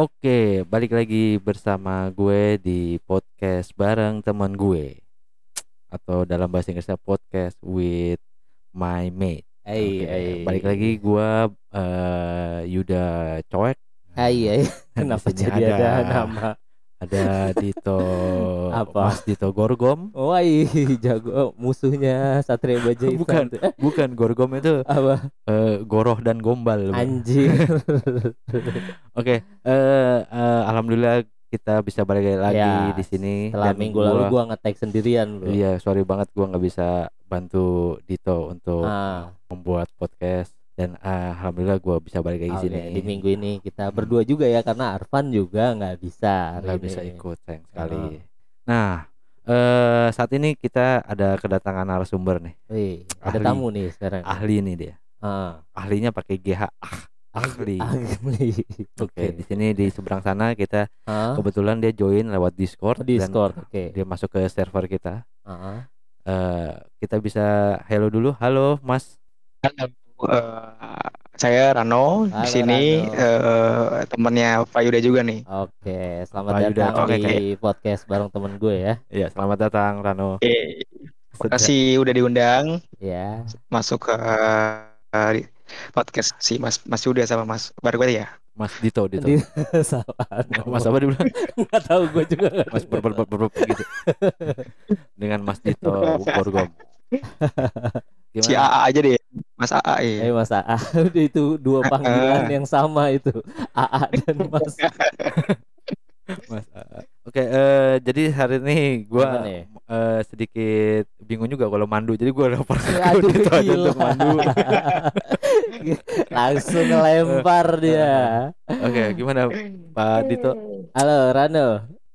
Oke, balik lagi bersama gue di podcast bareng teman gue atau dalam bahasa Inggrisnya podcast with my mate. Hai, Oke, hai. Balik lagi gue eh, Yuda Coek. Hai, hai. Kenapa Di sini jadi ada, ada- nama? Ada Dito Apa? Mas Dito Gorgom. Wah, jago Oh, musuhnya Satria Baja Bukan. Bukan Gorgom itu apa? eh, Goroh dan Gombal. Anjir. Oke, eh, eh, alhamdulillah kita bisa balik lagi Ya, di sini. Setelah Dan minggu lalu gua- gua nge-tag sendirian, Bro. Iya, sorry banget gua nggak bisa bantu Dito untuk Ah, membuat podcast dan ah, alhamdulillah gua bisa balik lagi oke, sini. di minggu ini kita berdua juga ya karena Arfan juga nggak bisa nggak bisa ikut sayang sekali. Nah, eh saat ini kita ada kedatangan narasumber nih, Wih, ada Ahli. tamu nih sekarang. ahli nih dia. Ah, Ahlinya pakai GH. Ah, ahli. ahli. Oke, di sini di seberang sana kita Ah, kebetulan dia join lewat Discord, oh, Discord. dan Oke. dia masuk ke server kita. Ah, Eh kita bisa hello dulu. Halo, Mas. Halo, eh, saya Rano Halo, di sini eh, temannya Pak Yuda juga nih. Oke, selamat Pak Yuda. datang Oke, di podcast bareng temen gue ya. Iya, selamat datang Rano. Oke, makasih udah diundang Ya, masuk ke di podcast si Mas Mas Yuda sama Mas Bargwati ya. Mas Dito, Dito. Di- salah. Mas apa dibilang? Nggak tahu gue juga. nggak Mas ber ber ber ber- ber- gitu. Dengan Mas Dito Gorgom. Si Gimana? AA aja deh, Mas AA ya. Eh Mas AA, itu dua panggilan yang sama itu AA dan Mas. Mas AA. Oke, eh, jadi hari ini gua Gimana ya? eh, sedikit bingung juga kalau mandu. Jadi gua lapor ke Aduh Dito aja untuk mandu. Langsung lempar dia. Oke, gimana Pak Dito? Halo Rano.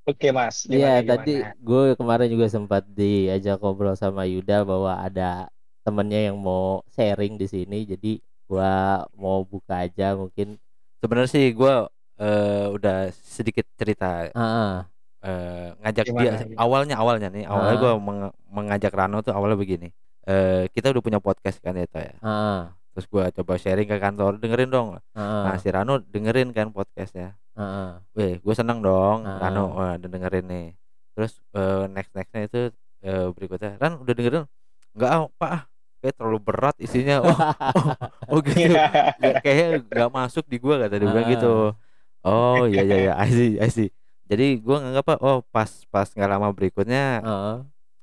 Oke Mas, Iya gimana, tadi gimana? gue kemarin juga sempat diajak ngobrol sama Yuda bahwa ada temennya yang mau sharing di sini. Jadi gua mau buka aja mungkin. Sebenarnya sih gua eh, udah sedikit cerita Ah, ah. eh, ngajak Gimana, dia gimana? awalnya awalnya nih awalnya Ah. gua meng- mengajak Rano tuh awalnya begini. Eh, kita udah punya podcast kan ya, Toh, ya. ah, Terus gua coba sharing ke kantor, dengerin dong. ah, Nah, si Rano dengerin kan podcastnya. ah. Weh, gue seneng dong, Ah. Rano wah, udah dengerin nih. Terus eh, next nextnya itu eh, berikutnya, Ran udah dengerin? Enggak Pak, ah, kayak terlalu berat isinya. Oh, oh gitu. Nggak- kayaknya nggak masuk di gua kata dia bilang gitu. Oh iya iya iya, I see, I see. Jadi gua nganggap apa? Oh pas pas nggak lama berikutnya, Ah.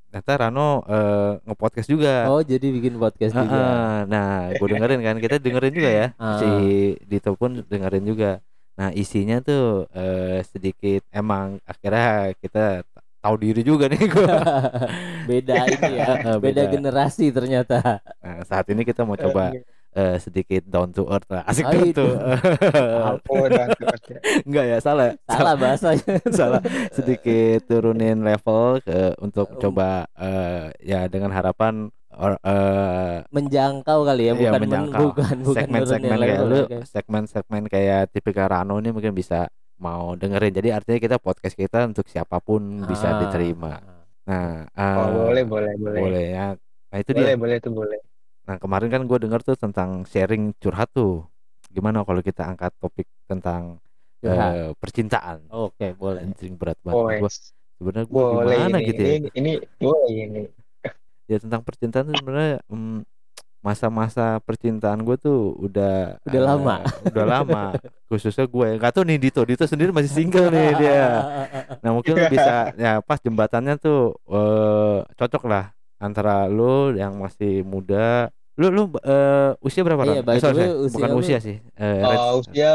ternyata Rano eh, nge-podcast juga. Oh jadi bikin podcast juga. ah. Nah, gue dengerin kan, kita dengerin juga ya. Ah. Si Dito pun dengerin juga. Nah, isinya tuh eh, sedikit emang akhirnya kita tahu diri juga nih gue. beda ini ya, beda beda. generasi ternyata. Nah, saat ini kita mau coba eh, sedikit down to earth lah. Asik Oh, tuh. itu. Ampun, ya. Enggak ya, salah. Salah bahasanya. salah. Sedikit turunin level ke untuk Um. coba eh, ya dengan harapan or, eh, Menjangkau kali ya, Iya, bukan men- menjangkau. bukan bukan segmen-segmen nurunin kayak lu oke. segmen-segmen kayak tipikal Rano ini mungkin bisa mau dengerin jadi artinya kita podcast kita untuk siapa pun bisa Ah. diterima nah Oh, eh, boleh, boleh, boleh. boleh ya nah itu Boleh, dia boleh itu boleh. nah kemarin kan gue denger tuh tentang sharing curhat tuh gimana kalau kita angkat topik tentang Curhat. eh, percintaan Oke, boleh. anjing berat Oh, banget gua sebenarnya gue gimana ini, gitu ya ini, ini boleh ini. ya tentang percintaan tuh sebenarnya mm, masa-masa percintaan gue tuh udah Udah eh, lama. udah lama khususnya gue ya nggak tahu nih Dito Dito sendiri masih single nih dia nah mungkin lu bisa ya pas jembatannya tuh eh, cocok lah antara lu yang masih muda lu lu eh, usia berapa Iya, Eh, sorry, usia bukan lu- usia sih Oh, range. usia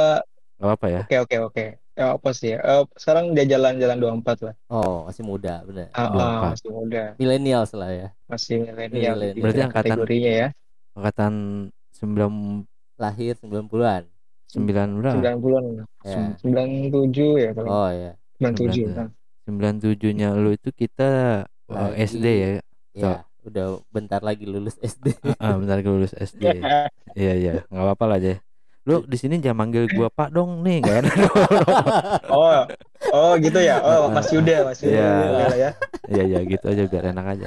nggak apa ya oke oke oke. Ya apa sih ya? Eh, sekarang dia jalan-jalan 24 lah. Oh, masih muda, benar. Ah, empat. masih muda, Milenials lah ya. masih milenial Milenial. Berarti angkatan- kategorinya ya. Angkatan sembilan Lahir 90-an. sembilan berapa 90-an. Ya. 97 ya kalau Oh ya. 97. 97. Nah. sembilan tujuhnya lu itu kita eh, Lagi. SD ya Ya, udah bentar lagi lulus SD. ah bentar gue lulus SD iya iya nggak apa-apa lah deh lu di sini jangan manggil gua Pak dong nih kan Oh, oh gitu ya. Oh, Mas Yuda, Mas Yuda. Iya. Ya. iya iya gitu aja biar enak aja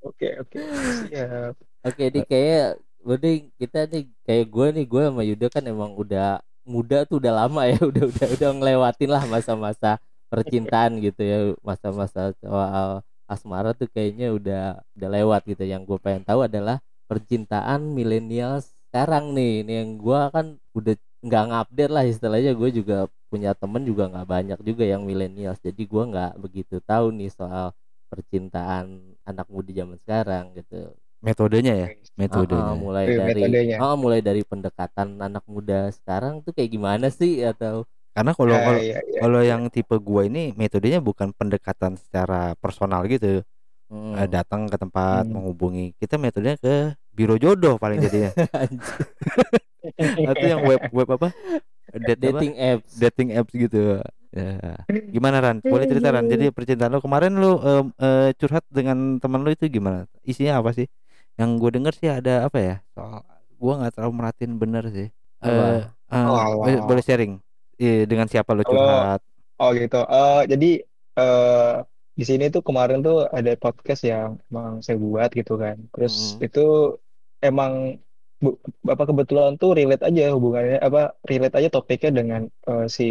Oke, oke. Siap. Oke, nih kayak berarti kita nih kayak gue nih gue sama Yuda kan emang udah muda tuh udah lama ya udah udah udah ngelewatin lah masa-masa percintaan gitu ya masa-masa soal asmara tuh kayaknya udah udah lewat gitu. Yang gue pengen tahu adalah percintaan milenial sekarang nih. Ini yang gue kan udah nggak ngupdate lah istilahnya. Gue juga punya temen juga nggak banyak juga yang milenial jadi gue nggak begitu tahu nih soal percintaan anak muda zaman sekarang gitu Metodenya ya, metodenya. mulai Iya, dari metodenya. ah, mulai dari pendekatan anak muda sekarang tuh kayak gimana sih atau Karena kalau Ya, kalau ya, ya. kalau yang tipe gua ini metodenya bukan pendekatan secara personal gitu. Hmm. Eh, datang ke tempat Hmm. menghubungi. Kita metodenya ke biro jodoh paling jadinya. Atau yang web web apa? Date apa? dating apps dating apps gitu. Ya. Gimana Ran? Boleh cerita Ran. Jadi percintaan lo kemarin lo eh, curhat dengan teman lo itu gimana? Isinya apa sih? Yang gue denger sih ada apa ya? Soal gua nggak terlalu merhatiin bener sih. Apa? eh, Oh, boleh- wow. boleh sharing Eh, dengan siapa lo curhat? Oh gitu. Eh jadi eh di sini tuh kemarin tuh ada podcast yang emang saya buat gitu kan. Terus Mm. itu emang bu, apa kebetulan tuh relate aja hubungannya apa relate aja topiknya dengan eh, si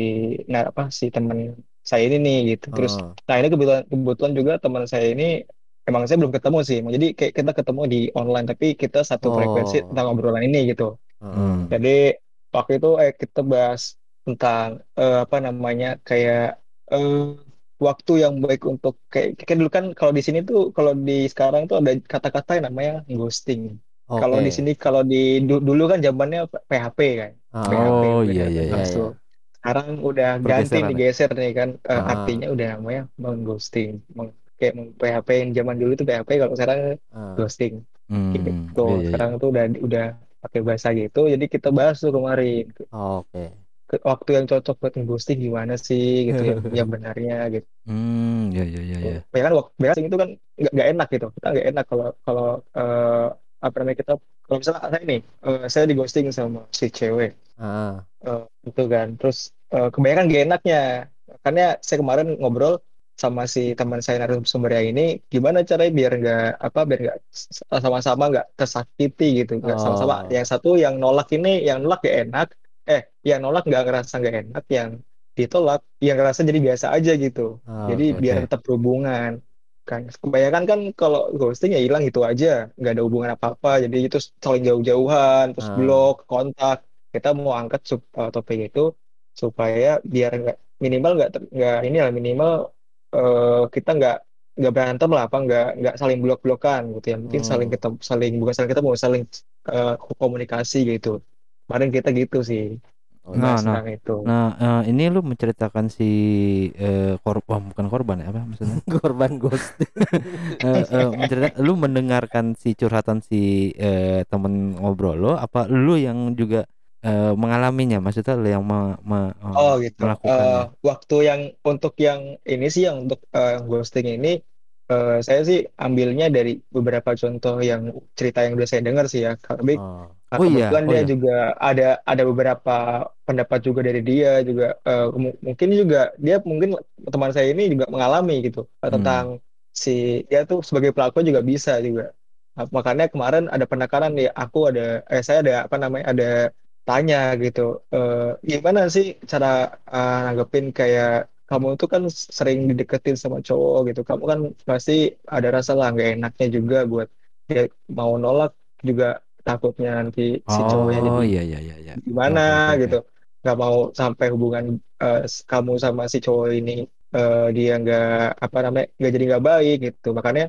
nah apa si teman saya ini nih gitu. Terus Oh, nah ini kebetulan kebetulan juga teman saya ini emang saya belum ketemu sih. Jadi kayak kita ketemu di online tapi kita satu frekuensi Oh. tentang obrolan ini gitu. oh, Hmm. Jadi waktu itu eh, kita bahas tentang eh, apa namanya kayak eh, waktu yang baik untuk kayak kayak dulu kan kalau di sini tuh kalau di sekarang tuh ada kata-kata yang namanya ghosting. Kalau oke. di sini kalau di du- dulu kan zamannya PHP kan. Ah, PHP Oh, udah iya, iya, iya. masuk. Sekarang udah ganti Pergeseran ya? digeser nih kan Ah. artinya udah namanya mengghosting. Meng, kayak PHP yang zaman dulu itu PHP kalau sekarang ah. ghosting Hmm, gitu. iya, iya, iya. Sekarang tuh udah udah pakai bahasa gitu. Jadi kita bahas tuh kemarin Oh, oke ke- waktu yang cocok buat ghosting gimana sih gitu yang, yang benarnya gitu. Hmm, ya ya ya ya. Ya kan waktu ghosting itu kan nggak enak gitu. Kita nggak enak kalau kalau eh, apa namanya kita kalau misalnya saya nih eh, saya di ghosting sama si cewek ah eh, itu kan. Terus eh, kebanyakan gak enaknya. Karena saya kemarin ngobrol sama si teman saya narasumber yang ini gimana caranya biar nggak apa biar nggak sama-sama nggak tersakiti gitu nggak sama-sama Oh. yang satu yang nolak ini yang nolak gak enak eh yang nolak nggak ngerasa nggak enak yang ditolak yang ngerasa jadi biasa aja gitu Ah, jadi oke. biar tetap berhubungan kan kebanyakan kan kalau ghosting ya hilang gitu aja nggak ada hubungan apa-apa jadi itu saling jauh-jauhan terus Ah. blok kontak kita mau angkat sup- eh, topik itu supaya biar nggak minimal nggak nggak ini lah minimal eh, kita nggak nggak berantem lah apa nggak nggak saling blok-blokan gitu ya mungkin Hmm. saling ketemu saling bukan saling ketemu saling eh, komunikasi gitu kemarin kita gitu sih Oh, Nah, nah. tentang itu Nah, eh, ini lu menceritakan si eh, korban bukan korban ya apa maksudnya? korban ghosting Eh, eh, mencerita- lu mendengarkan si curhatan si eh, temen ngobrol lo apa lu yang juga eh, mengalaminya maksudnya lu yang me- me- eh, Oh gitu. melakukannya Eh, waktu yang untuk yang ini sih yang untuk eh, ghosting ini eh, saya sih ambilnya dari beberapa contoh yang cerita yang udah saya dengar sih ya. Tapi oh. uh, Oh iya, kebetulan oh dia iya. juga ada ada beberapa pendapat juga dari dia juga mu- mungkin juga dia mungkin teman saya ini juga mengalami gitu Hmm. tentang si dia tuh sebagai pelaku juga bisa juga. Nah, makanya kemarin ada penekanan nih aku ada eh saya ada apa namanya ada tanya gitu eh, gimana sih cara eh, nanggepin kayak kamu tuh kan sering dideketin sama cowok gitu. Kamu kan pasti ada rasa lah nggak enaknya juga buat dia mau nolak juga takutnya nanti si cowoknya jadi Oh iya iya iya gimana oke. gitu. Nggak mau sampai hubungan s- kamu sama si cowok ini eh, dia nggak apa namanya nggak jadi nggak baik gitu. Makanya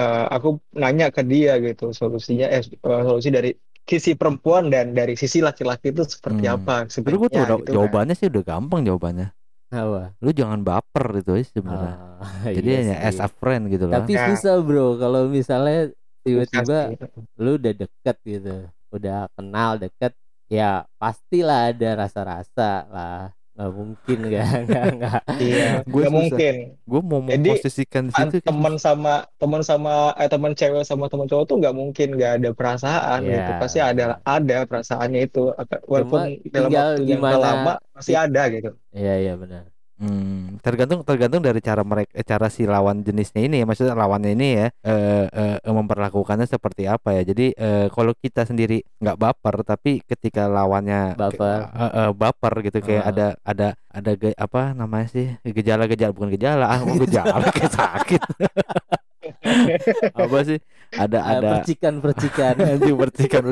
eh, aku nanya ke dia gitu solusinya eh, solusi dari sisi perempuan dan dari sisi laki-laki itu seperti Hmm. apa Tapi gua tuh gitu kan. jawabannya sih udah gampang jawabannya. apa Lu jangan baper itu aja sebenarnya. Ah, Jadi iya hanya sih. as a friend gitu lah. tapi Ya. susah bro kalau misalnya tiba-tiba lu udah deket gitu udah kenal deket ya pastilah ada rasa-rasa lah nggak mungkin nggak nggak nggak. Iya mungkin. Gue mau Jadi, memposisikan di situ teman sama teman sama eh teman cewek sama teman cowok tuh nggak mungkin nggak ada perasaan Iya. gitu. Pasti ada ada perasaannya itu. Walaupun dalam tinggal waktu yang gimana- lama pasti ada gitu. Iya iya benar Hmm, tergantung tergantung dari cara mereka eh, cara si lawan jenisnya ini ya. Maksudnya lawannya ini ya eh, eh, memperlakukannya seperti apa ya. Jadi eh, kalau kita sendiri nggak baper tapi ketika lawannya ke- Baper. eh, eh, baper gitu kayak Ah. ada ada ada ge- apa namanya sih gejala-gejala bukan gejala ah gejala kayak sakit. Apa sih? Ada Ah, ada percikan-percikan anjing percikan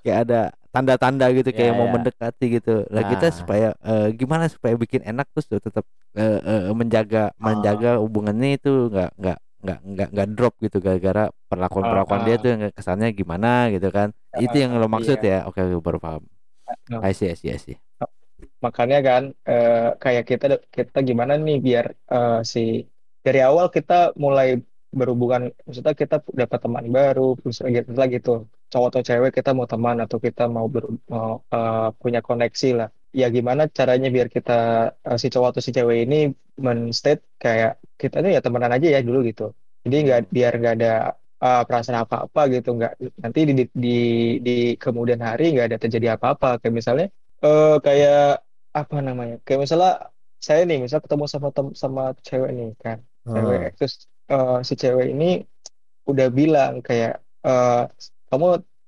kayak ada tanda-tanda gitu kayak Ya, mau ya. mendekati gitu. Nah, kita Ah. supaya eh, gimana supaya bikin enak terus tuh tetap eh, eh, menjaga Ah. menjaga hubungannya itu nggak nggak nggak nggak nggak drop gitu gara-gara perlakuan-perlakuan dia Ah, ah. tuh yang kesannya gimana gitu kan. Itu yang lo maksud iya. ya. Oke, oke baru paham. Ah. I see, I see, I see. Makanya kan eh, kayak kita kita gimana nih biar eh, si dari awal kita mulai berhubungan maksudnya kita dapat teman baru terus gitu lah gitu cowok atau cewek kita mau teman atau kita mau ber, mau eh, punya koneksi lah. Ya gimana caranya biar kita eh, si cowok atau si cewek ini men-state kayak kita nih ya temenan aja ya dulu gitu. Jadi nggak biar nggak ada eh, perasaan apa-apa gitu nggak nanti di, di di kemudian hari nggak ada terjadi apa-apa. Kayak misalnya eh kayak apa namanya kayak misalnya saya nih misal ketemu sama tem- sama cewek nih kan. Cewek Ah. terus eh, si cewek ini udah bilang kayak eh, kamu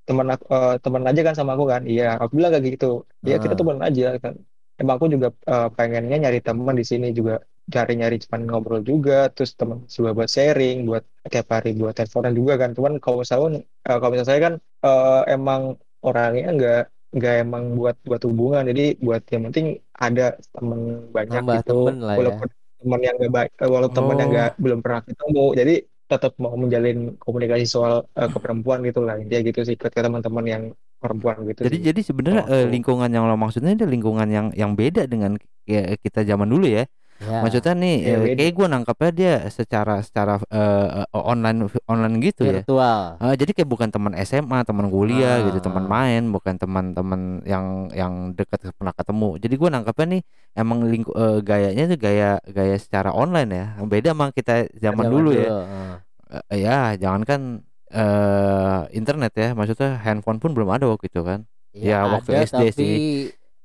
teman aku eh, teman aja kan sama aku kan? Iya aku bilang kayak gitu. Ya kita Ah. teman aja kan. Emang aku juga eh, pengennya nyari teman di sini juga cari-nyari cuman ngobrol juga terus teman juga buat sharing buat tiap hari buat teleponan juga kan. Cuman kalau misalnya eh, kalau misalnya saya kan eh, emang orangnya nggak nggak emang buat buat hubungan. Jadi buat yang penting ada teman banyak Nambah gitu. temen lah ya. walaupun teman yang nggak baik walaupun teman yang Oh. nggak belum pernah ketemu. Jadi tetap mau menjalin komunikasi soal eh, ke perempuan gitu lah. Dia gitu sih ke teman-teman yang perempuan gitu Jadi sih. jadi sebenarnya Oh, eh, lingkungan yang lo maksudnya itu lingkungan yang yang beda dengan ya, kita zaman dulu ya. Ya. Maksudnya nih Iya, eh, kayak gue nangkapnya dia secara secara eh, online online gitu ya. virtual. Ah, jadi kayak bukan teman SMA, teman kuliah gitu, teman Ah. main, bukan teman-teman yang yang dekat pernah ketemu. Jadi gue nangkapnya nih emang lingku, eh, gayanya tuh gaya gaya secara online ya. Beda sama kita zaman, dulu, ya. ah. Eh, ya, jangankan eh internet ya, maksudnya handphone pun belum ada waktu itu kan. Ya, waktu ada, SD tapi sih.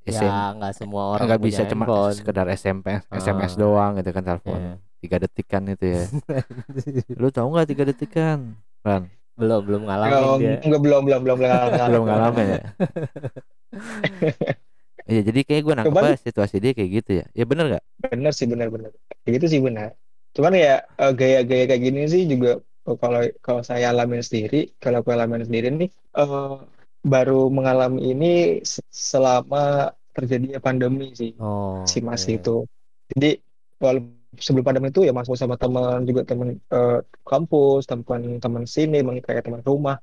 SM ya nggak semua orang nggak bisa cuma handphone. sekedar SMP, SMS Ah. doang gitu kan telepon. Iya. Tiga detikan itu ya. Lu tahu nggak tiga detikan? Ran, belum belum ngalamin Belum, dia. enggak belum belum belum belum belum ngalamin ya. Iya, jadi kayak gue nangkepnya Cuman- situasi dia kayak gitu ya. Ya bener nggak? bener sih bener-bener kayak gitu sih benar cuman ya eh, gaya-gaya kayak gini sih juga kalau kalau saya alamin sendiri kalau aku alamin sendiri nih eh, baru mengalami ini se- selama terjadinya pandemi sih Oh. si Mas oke. itu jadi walau sebelum pandemi itu ya masuk sama teman juga teman eh, kampus teman teman sini kayak teman rumah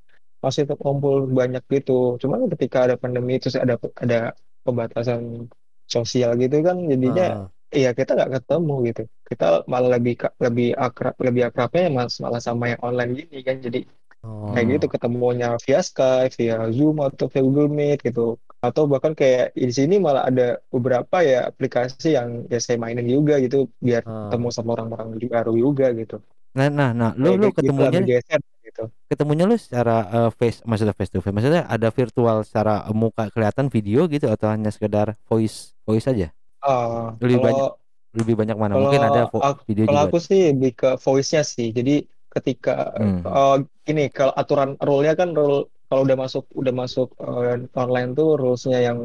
masih tetap kumpul banyak gitu cuman ketika ada pandemi terus ada ada pembatasan sosial gitu kan jadinya Ah. Iya kita nggak ketemu gitu. Kita malah lebih lebih akrab lebih akrabnya mas malah sama yang online gini kan. Jadi Oh. kayak gitu ketemunya via Skype, via Zoom atau via Google Meet gitu. Atau bahkan kayak di sini malah ada beberapa ya aplikasi yang ya saya mainin juga gitu biar ketemu sama orang-orang baru juga gitu. Nah, nah, nah, lu Kayak lu gitu ketemunya bergeser gitu. ketemunya lu secara eh, face, maksudnya face to face, maksudnya ada virtual secara muka kelihatan video gitu atau hanya sekedar voice voice aja? Ah, Lebih kalau Lebih banyak mana? Kalau Mungkin ada aku- video Kalau juga. aku sih lebih ke voice-nya sih. Jadi ketika Hmm. eh, gini kalau aturan rule-nya kan rule kalau udah masuk udah masuk eh, online tuh rules-nya yang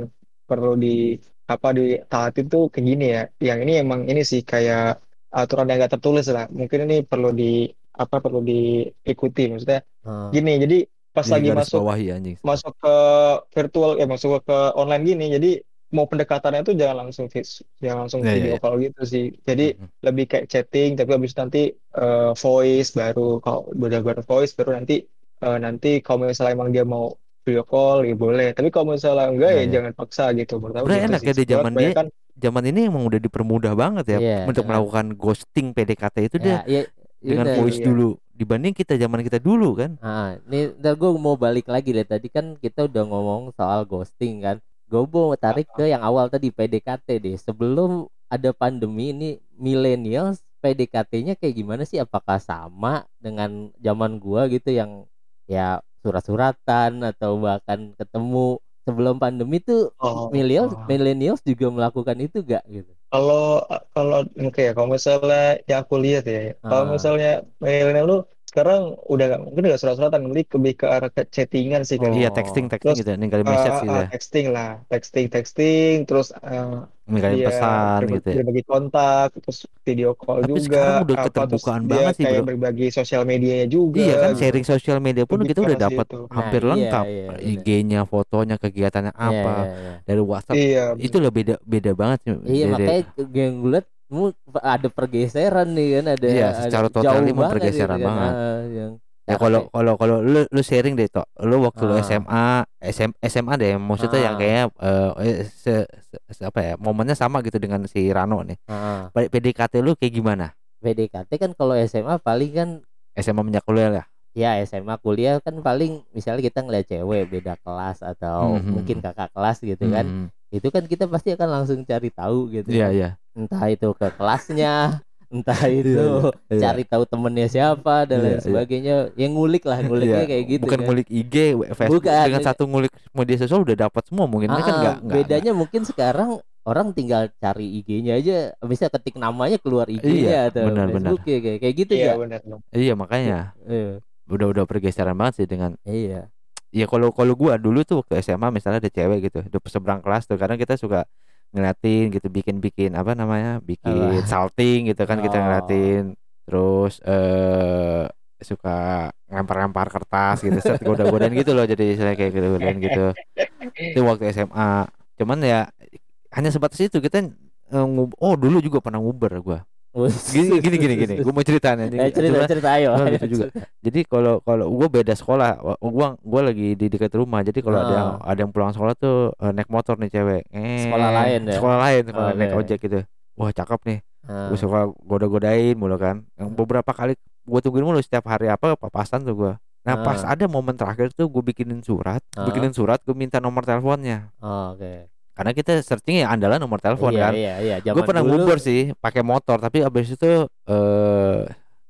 perlu di apa ditaatin tuh kayak gini ya. Yang ini emang ini sih kayak aturan yang gak tertulis lah. Mungkin ini perlu di apa perlu diikuti maksudnya Ah. gini. Jadi pas Jadi lagi masuk anjing. masuk ke virtual ya masuk ke online gini jadi mau pendekatannya itu jangan langsung vis- jangan langsung Iya, iya, video iya. call gitu sih jadi Mhm. lebih kayak chatting tapi habis nanti eh, voice baru kalau udah baru voice baru nanti eh, nanti kalau misalnya emang dia mau video call ya boleh tapi kalau misalnya enggak Iya, ya iya. jangan paksa gitu menurut gitu enak sih. ya di Soalnya zaman dia kebanyakan zaman ini emang udah dipermudah banget ya Iya, untuk dengan- melakukan ghosting PDKT itu dia Ya, ya, dengan yaudah. voice iya. dulu dibanding kita zaman kita dulu kan. Ah, ini ntar gue mau balik lagi deh tadi kan kita udah ngomong soal ghosting kan. Gue mau tarik ke yang awal tadi PDKT deh. Sebelum ada pandemi ini millennials PDKT-nya kayak gimana sih? Apakah sama dengan zaman gua gitu yang ya surat-suratan atau bahkan ketemu sebelum pandemi tuh Oh, millennials oh. millennials juga melakukan itu gak gitu? Kalau kalau oke ya, kalau misalnya yang aku lihat ya, kalau Ah. misalnya milenial lu sekarang udah mungkin nggak surat-suratan, lebih lebih ke arah ke chattingan sih kan. Iya Oh. texting texting Terus, gitu, ya, ninggalin Ah, message ah, gitu ah, ya, texting lah, texting texting, terus eh, ninggalin dia pesan berbagi, gitu ya. berbagi kontak, terus video call Tapi juga, sekarang udah apa terus keterbukaan dia banget sih kayak bro. berbagi sosial medianya juga. Iya kan gitu. sharing sosial media pun Lebih kita udah dapat. Nah, hampir iya, lengkap iya, bener. IG-nya, fotonya, kegiatannya Iya, apa iya, iya. dari WhatsApp Iya, itu udah beda beda banget sih. Iya Jadi- makanya yang gue liat ada pergeseran nih kan ada Iya, ada secara total jauh ini pergeseran gitu kan. banget. Ah, yang Ya kalau kalau kalau lu lu sharing deh tok, lu waktu lu Ah. SMA, SM, SMA deh, maksudnya yang Ah. kayak eh, se, se- se- apa ya, momennya sama gitu dengan si Rano nih. ah, PDKT lu kayak gimana? PDKT kan kalau SMA paling kan SMA menjak kuliah lah. ya SMA kuliah kan paling misalnya kita ngeliat cewek beda kelas atau Mhm. mungkin kakak kelas gitu kan Hmm. itu kan kita pasti akan langsung cari tahu gitu Iya kan. iya. Entah itu ke kelasnya entah itu Iya. cari tahu temennya siapa dan Iya, lain iya. sebagainya yang ngulik lah nguliknya Iya, kayak gitu Bukan kan. ngulik IG, Facebook Bukan. dengan satu ngulik media sosial udah dapat semua mungkin kan Ah, enggak enggak. bedanya mungkin sekarang orang tinggal cari IG-nya aja bisa ketik namanya keluar Iya, IG-nya atau benar, benar. Facebook ya kayak kayak gitu Iya ya benar. Iya makanya Iya. udah udah pergeseran banget sih dengan iya ya kalau kalau gua dulu tuh waktu SMA misalnya ada cewek gitu udah seberang kelas tuh kadang kita suka ngeliatin gitu bikin-bikin apa namanya bikin Apa? salting gitu kan kita Oh. ngeliatin terus eh suka lempar-lempar kertas gitu set goda-godain gitu loh jadi saya kayak gitu godain gitu itu waktu SMA cuman ya hanya sebatas itu kita ngub- oh dulu juga pernah nguber gua gini gini gini gini gua mau ceritain aja Eh, cerita Cuma- cerita ayo. ayo, lucu juga. cerita. jadi kalau kalau gue beda sekolah, gua gua lagi di dekat rumah. Jadi kalau ada yang Ah. ada yang pulang sekolah tuh eh, naik motor nih cewek. Eh, Sekolah lain ya? Sekolah lain, sekolah naik Oke. ojek gitu. Wah cakep nih. Ah, Gue suka goda-godain mulu kan. Yang beberapa kali gue tungguin mulu setiap hari apa papasan tuh gue. Nah pas Ah. ada momen terakhir tuh gue bikinin surat, Ah. bikinin surat, gue minta nomor teleponnya. oh, Oke. Karena kita searching ya andalan nomor telepon iya, kan. Iya iya gue pernah dulu- nguber sih pakai motor tapi abis itu eh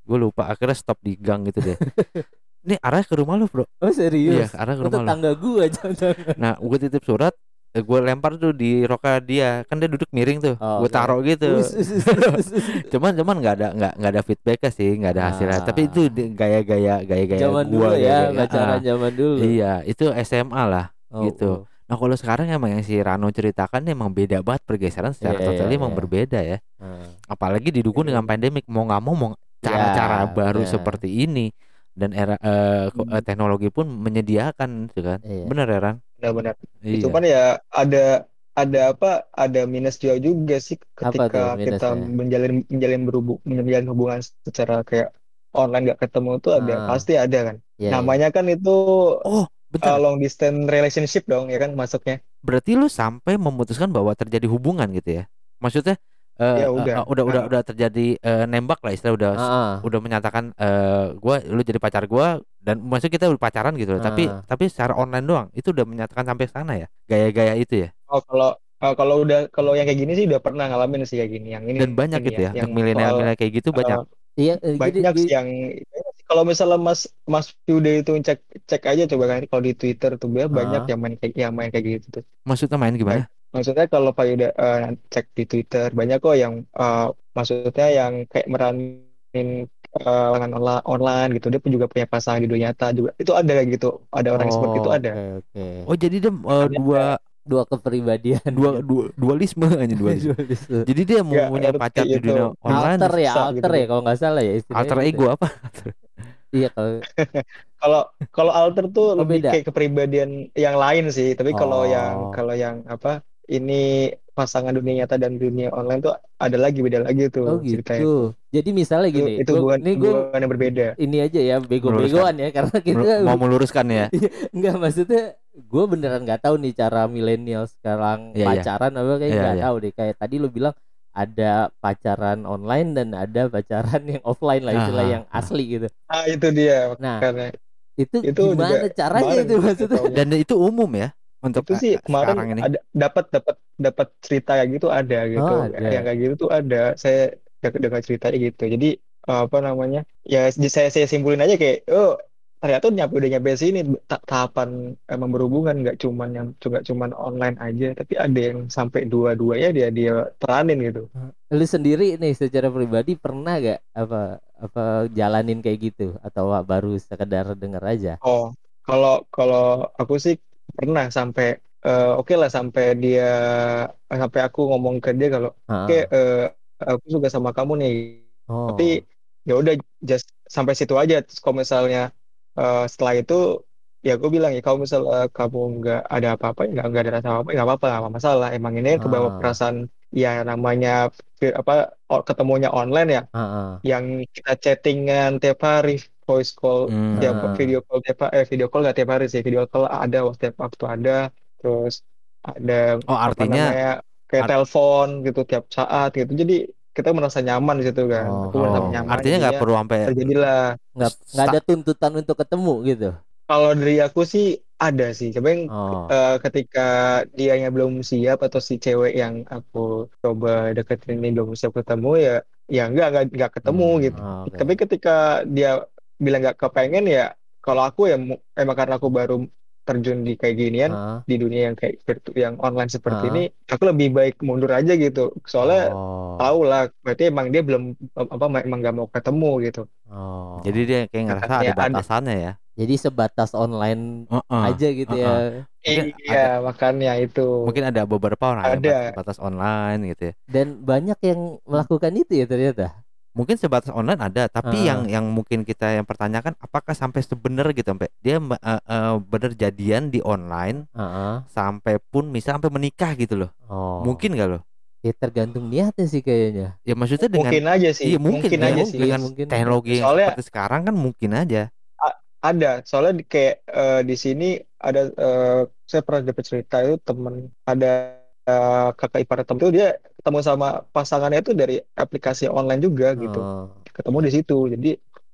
gue lupa akhirnya stop di gang gitu deh ini arahnya ke rumah lu bro Oh serius? iya arah ke rumah lu tetangga gua jangan. nah gue titip surat gue lempar tuh di roka dia kan dia duduk miring tuh Oh, gue oke. taruh gitu Us, us, us, us, us. cuman cuman nggak ada nggak nggak ada feedbacknya sih nggak ada hasilnya Ah. tapi itu gaya-gaya gaya-gaya Zaman gua dulu ya, gaya-gaya, pacaran ah. zaman dulu. iya itu SMA lah Oh, gitu. oh. Nah kalau sekarang emang yang si Rano ceritakan emang beda banget pergeseran secara Iya, total iya, emang iya. berbeda ya Ah. apalagi didukung dengan pandemik mau nggak mau mau cara-cara Ya, baru benar. seperti ini dan era eh, eh, Hmm. teknologi pun menyediakan gitu kan Iya. bener ya Ran Benar-benar. iya Cuman ya ada ada apa? Ada minus juga juga sih ketika kita menjalin menjalin berhubung menjalin hubungan secara kayak online gak ketemu tuh ada Ah. pasti ada kan. Iya, iya. Namanya kan itu oh uh, bentar long distance relationship dong ya kan masuknya. berarti lu sampai memutuskan bahwa terjadi hubungan gitu ya maksudnya eh, Ya eh, udah. eh, udah udah udah terjadi eh, nembak lah istilah udah Ah, ah. udah menyatakan eh gua lu jadi pacar gua dan maksud kita udah pacaran gitu loh tapi Ah. tapi secara online doang itu udah menyatakan sampai sana ya gaya-gaya itu ya Oh kalau uh, kalau udah kalau yang kayak gini sih udah pernah ngalamin sih kayak gini. Yang ini dan banyak ini gitu ya yang untuk milenial kayak gitu banyak uh, Iya, banyak sih gini- yang kalau misalnya Mas Mas Yuda itu cek cek aja coba kan kalau di Twitter tuh ya banyak yang main kayak yang main kayak gitu tuh. maksudnya main gimana Maksudnya kalau Pak Yuda eh, cek di Twitter banyak kok yang eh, maksudnya yang kayak meranin eh, dengan onla- online gitu dia pun juga punya pasangan di dunia nyata juga itu ada kayak gitu ada orang yang seperti itu Oh, ada Oke, oke. oh jadi dia eh, dua Dua kepribadian. dua, dua dualisme aja dualisme. Dualisme. Jadi dia mau Ya, punya pacar di itu. dunia online, alter ya, bisa alter gitu. ya kalau nggak salah ya alter gitu. ego apa? Iya kalau kalau kalau alter tuh Oh, lebih beda. kayak kepribadian yang lain sih tapi kalau Oh. yang kalau yang apa ini pasangan dunia nyata dan dunia online tuh ada lagi beda lagi tuh Oh ceritanya gitu. Jadi misalnya itu, gini, itu gua- ini gue hubungan yang berbeda ini aja ya bego-begoan ya karena kita mau meluruskan ya. Enggak maksudnya gue beneran nggak tahu nih cara milenial sekarang Iya, iya. pacaran apa kayak Iya, nggak iya. tahu deh kayak tadi lu bilang ada pacaran online dan ada pacaran yang offline lah istilah yang asli gitu. ah itu dia Nah karena itu, Itu gimana juga caranya kemarin itu maksudnya? Dan itu umum ya untuk itu sih kemarin ini. ada dapat dapat dapat cerita kayak gitu ada gitu Oh, ada. yang kayak gitu tuh ada saya dengar ceritanya gitu jadi apa namanya ya saya saya simpulin aja kayak oh ternyata nyampe udah nyampe sini ta- tahapan emang berhubungan nggak cuman yang juga cuman online aja tapi ada yang sampai dua-duanya dia dia peranin gitu. Lu sendiri nih secara pribadi pernah gak apa apa jalanin kayak gitu? Atau baru sekedar denger aja? oh kalau kalau aku sih pernah sampai eh, oke lah sampai dia sampai aku ngomong ke dia kalau oke eh, aku suka sama kamu nih. Oh. tapi ya udah just sampai situ aja. Terus kalau misalnya eh, setelah itu ya aku bilang ya kalau misalnya kamu nggak ada apa-apa ya nggak ada rasa apa-apa ya nggak apa-apa nggak masalah emang ini kebawa Ah. perasaan ya namanya apa ketemunya online ya Heeh. yang kita chattingan tiap hari voice call Hmm. tiap Ah. video call tiap eh video call nggak tiap hari sih video call ada setiap waktu ada terus ada Oh, apa artinya- namanya kayak art- telepon gitu tiap saat gitu jadi kita merasa nyaman di situ kan Oh, aku merasa Oh, nyaman artinya nggak jadinya perlu sampai terjadilah nggak nggak ada tuntutan untuk ketemu gitu. kalau dari aku sih ada sih coba yang Oh. eh, ketika dianya belum siap atau si cewek yang aku coba deketin ini belum siap ketemu ya ya enggak enggak, enggak ketemu Hmm, gitu Oh, oke. tapi ketika dia bilang nggak kepengen ya kalau aku ya emang karena aku baru terjun di kayak ginian Heeh. di dunia yang kayak virtu yang online seperti Ah. ini aku lebih baik mundur aja gitu soalnya Oh. tahu lah berarti emang dia belum apa emang nggak mau ketemu gitu Oh. jadi dia kayak ngerasa ada Katanya ada. batasannya ya Jadi sebatas online Heeh. aja gitu ya. Mungkin iya makanya itu mungkin ada beberapa orang yang Ada. batas, batas online gitu ya Dan banyak yang melakukan itu ya ternyata. Mungkin sebatas online ada tapi Ah. yang yang mungkin kita yang pertanyakan apakah sampai sebenar gitu sampai dia eh, eh, bener jadian di online Heeh. sampai pun misal sampai menikah gitu loh Oh. mungkin gak loh Ya tergantung niatnya sih kayaknya. ya maksudnya dengan mungkin aja sih iya mungkin, mungkin ya, aja mungkin. sih dengan Mungkin. teknologi yang Soalnya- seperti sekarang kan mungkin aja ada soalnya di- kayak eh, di sini ada eh, saya pernah dapat cerita itu temen ada eh, kakak ipar temen tuh dia ketemu sama pasangannya itu dari aplikasi online juga gitu. Oh. ketemu di situ jadi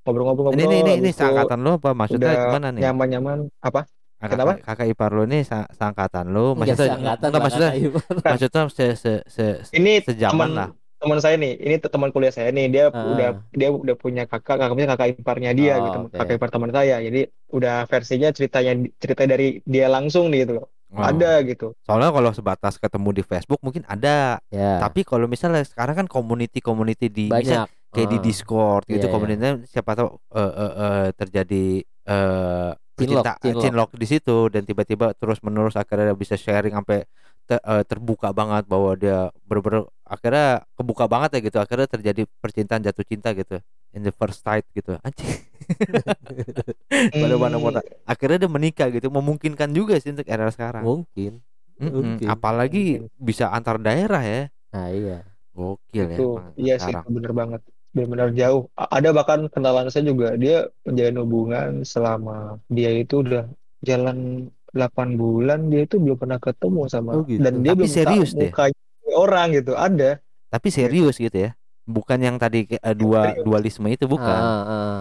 ngobrol-ngobrol ini ini ini, ini habis itu seangkatan lo apa? Maksudnya udah gimana nih? nyaman-nyaman. Apa? Kakak, kenapa? kakak ipar lo ini sa- seangkatan lo maksudnya enggak, lah, maksudnya maksudnya se se se, ini sejaman teman lah. teman saya nih ini te- teman kuliah saya nih dia Ah. udah dia udah punya kakak kakaknya kakak iparnya dia Oh, gitu oke. kakak ipar teman saya. Jadi udah versinya ceritanya cerita dari dia langsung nih gitu loh Oh. ada gitu soalnya kalau sebatas ketemu di Facebook mungkin ada Ya. tapi kalau misalnya sekarang kan community community di misal banyak. kayak di Ah. Discord gitu Iya, iya. komunitasnya siapa tahu eh, eh, eh, terjadi eh Cinlok, percinta- cinlok. cinlok di situ dan tiba-tiba terus menerus akhirnya bisa sharing sampai te- eh, terbuka banget bahwa dia bener-bener akhirnya kebuka banget ya gitu. Akhirnya terjadi percintaan jatuh cinta gitu in the first sight gitu. Anjing. Pada mana Hmm, mana. Akhirnya dia menikah gitu. Memungkinkan juga sih untuk era sekarang. Mungkin. Mm-mm. mungkin. apalagi bisa antar daerah ya. Nah, iya. gokil ya itu iya sih itu bener banget. Benar-benar jauh. Ada bahkan kenalan saya juga. Dia menjalin hubungan selama dia itu udah jalan 8 bulan dia itu belum pernah ketemu sama Oh, gitu. dan dia Tapi belum serius tahu deh. mukanya orang gitu ada tapi serius gitu ya bukan yang tadi eh, dua Serius. dualisme itu bukan Ah, ah.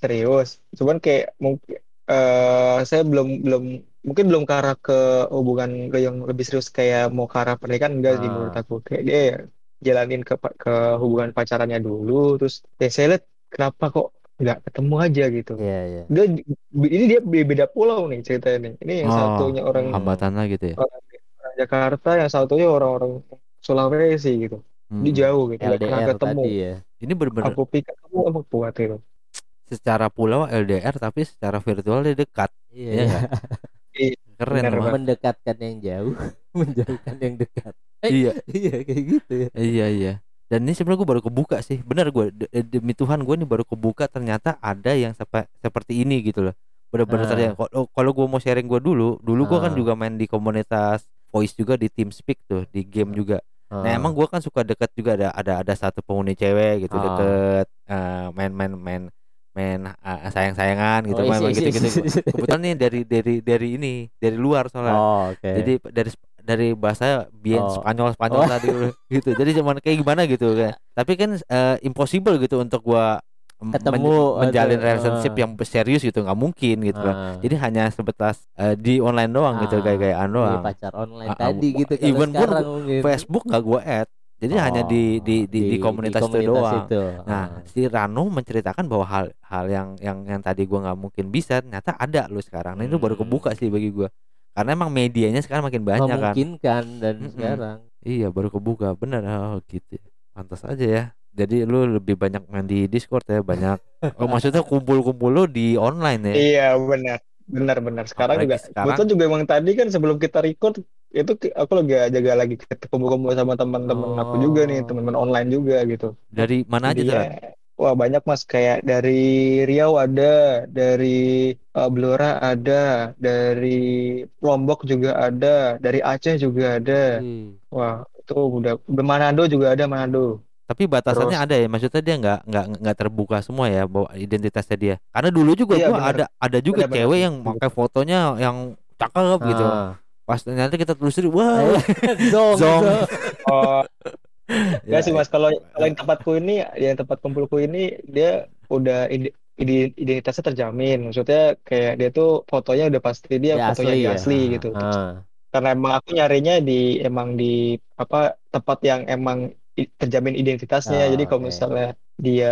serius cuman kayak mungkin eh saya belum belum mungkin belum ke arah ke hubungan ke yang lebih serius kayak mau ke arah pernikahan enggak sih Ah. menurut aku kayak dia jalanin ke ke hubungan pacarannya dulu terus ya saya lihat kenapa kok nggak ketemu aja gitu Iya, iya. dia ini dia be- beda pulau nih ceritanya nih ini yang Oh, satunya orang hambatan lah gitu ya orang Jakarta yang satunya orang-orang Sulawesi gitu Hmm. dia jauh gitu nggak pernah LDR ketemu tadi ya. ini bener-bener aku pikir kamu emang kuat itu secara pulau LDR tapi secara virtual dia dekat Iya. Iya nggak? keren Bener loh banget. Mendekatkan yang jauh, menjauhkan yang dekat. Eh, iya iya kayak gitu ya. iya iya dan ini sebenarnya gue baru kebuka sih benar gue de- de- demi Tuhan gue nih baru kebuka ternyata ada yang sepe- seperti ini gitu loh bener-bener Ah. ternyata kalau kalau gue mau sharing gue dulu dulu gue kan Ah. juga main di komunitas voice juga di TeamSpeak tuh di game juga Nah Ah. emang gue kan suka deket juga ada ada ada satu penghuni cewek gitu Ah. deket eh, main main main main eh, sayang sayangan gitu Oh, main, main isi, gitu isi, gitu isi. kebetulan nih dari dari dari ini dari luar soalnya Oh, oke. jadi dari dari bahasa bien Oh. Spanyol Spanyol Oh. tadi gitu jadi cuman kayak gimana gitu kan tapi kan eh, impossible gitu untuk gua Ketemu, men- menjalin atau- relationship ah. yang serius gitu nggak mungkin gitu Ah. jadi hanya sebatas eh, di online doang gitu Ah, kayak kayak doang pacar online ah, tadi bu- gitu even pun mungkin. Facebook nggak gua add Jadi hanya di di di, di komunitas, itu doang. itu. Nah, Ah. si Rano menceritakan bahwa hal hal yang yang yang tadi gua nggak mungkin bisa ternyata ada lo sekarang. Nah, itu baru Hmm. kebuka sih bagi gua. Karena emang medianya sekarang makin banyak kan. memungkinkan dan Mm-mm. sekarang Iya, baru kebuka. Bener. Oh, gitu. Pantas aja ya. Jadi lu lebih banyak main di Discord ya, banyak. Oh, maksudnya kumpul-kumpul lu di online ya. Iya benar benar benar sekarang Apalagi juga sekarang. kebetulan juga emang tadi kan sebelum kita record itu aku lagi jaga lagi kumpul-kumpul sama teman-teman aku juga nih Oh. teman-teman online juga gitu Dari mana aja tuh? Ran? Wah banyak mas kayak dari Riau ada dari uh, Blora ada dari Lombok juga ada dari Aceh juga ada Wih. wah itu udah Manado juga ada Manado Tapi batasannya Terus- ada ya, maksudnya dia nggak nggak nggak terbuka semua ya bahwa identitasnya dia. Karena dulu juga Iya, gua ada ada juga Benar-benar. cewek yang pakai fotonya yang cakep gitu. Ah. Pas ternyata kita telusuri, wah. Zong, Zong. Zong. oh Ya, Enggak sih mas, kalau kalau yang tempatku ini, yang tempat kumpulku ini dia udah ide- ide- identitasnya terjamin. Maksudnya kayak dia tuh fotonya udah pasti dia Ya, fotonya asli dia ya. asli gitu. Ah. Karena emang aku nyarinya di emang di apa tempat yang emang terjamin identitasnya. Ah, Jadi kalau oke. misalnya dia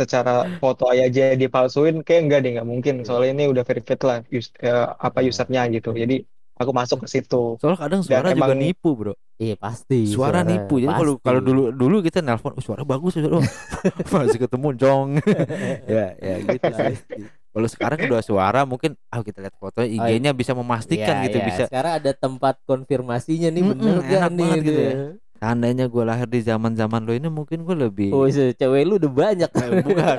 secara foto aja dipalsuin, kayak enggak deh nggak mungkin. Soalnya ini udah verified lah us- eh, apa Hmm. usernya gitu. Jadi aku masuk ke situ. Soalnya kadang suara juga emang- nipu, Bro. Iya pasti. Suara, nipu. Jadi kalau kalau dulu dulu kita nelpon, oh, suara bagus, suara. Masih ketemu jong. ya, ya gitu sih. Kalau sekarang udah suara mungkin ah kita lihat fotonya Oh, IG-nya bisa memastikan Iya, gitu iya. bisa. Sekarang ada tempat konfirmasinya nih Mm-mm, bener gak enak nih banget gitu dia. ya. Seandainya gue lahir di zaman-zaman lo ini mungkin gue lebih Oh, cewek lu udah banyak. Eh, bukan.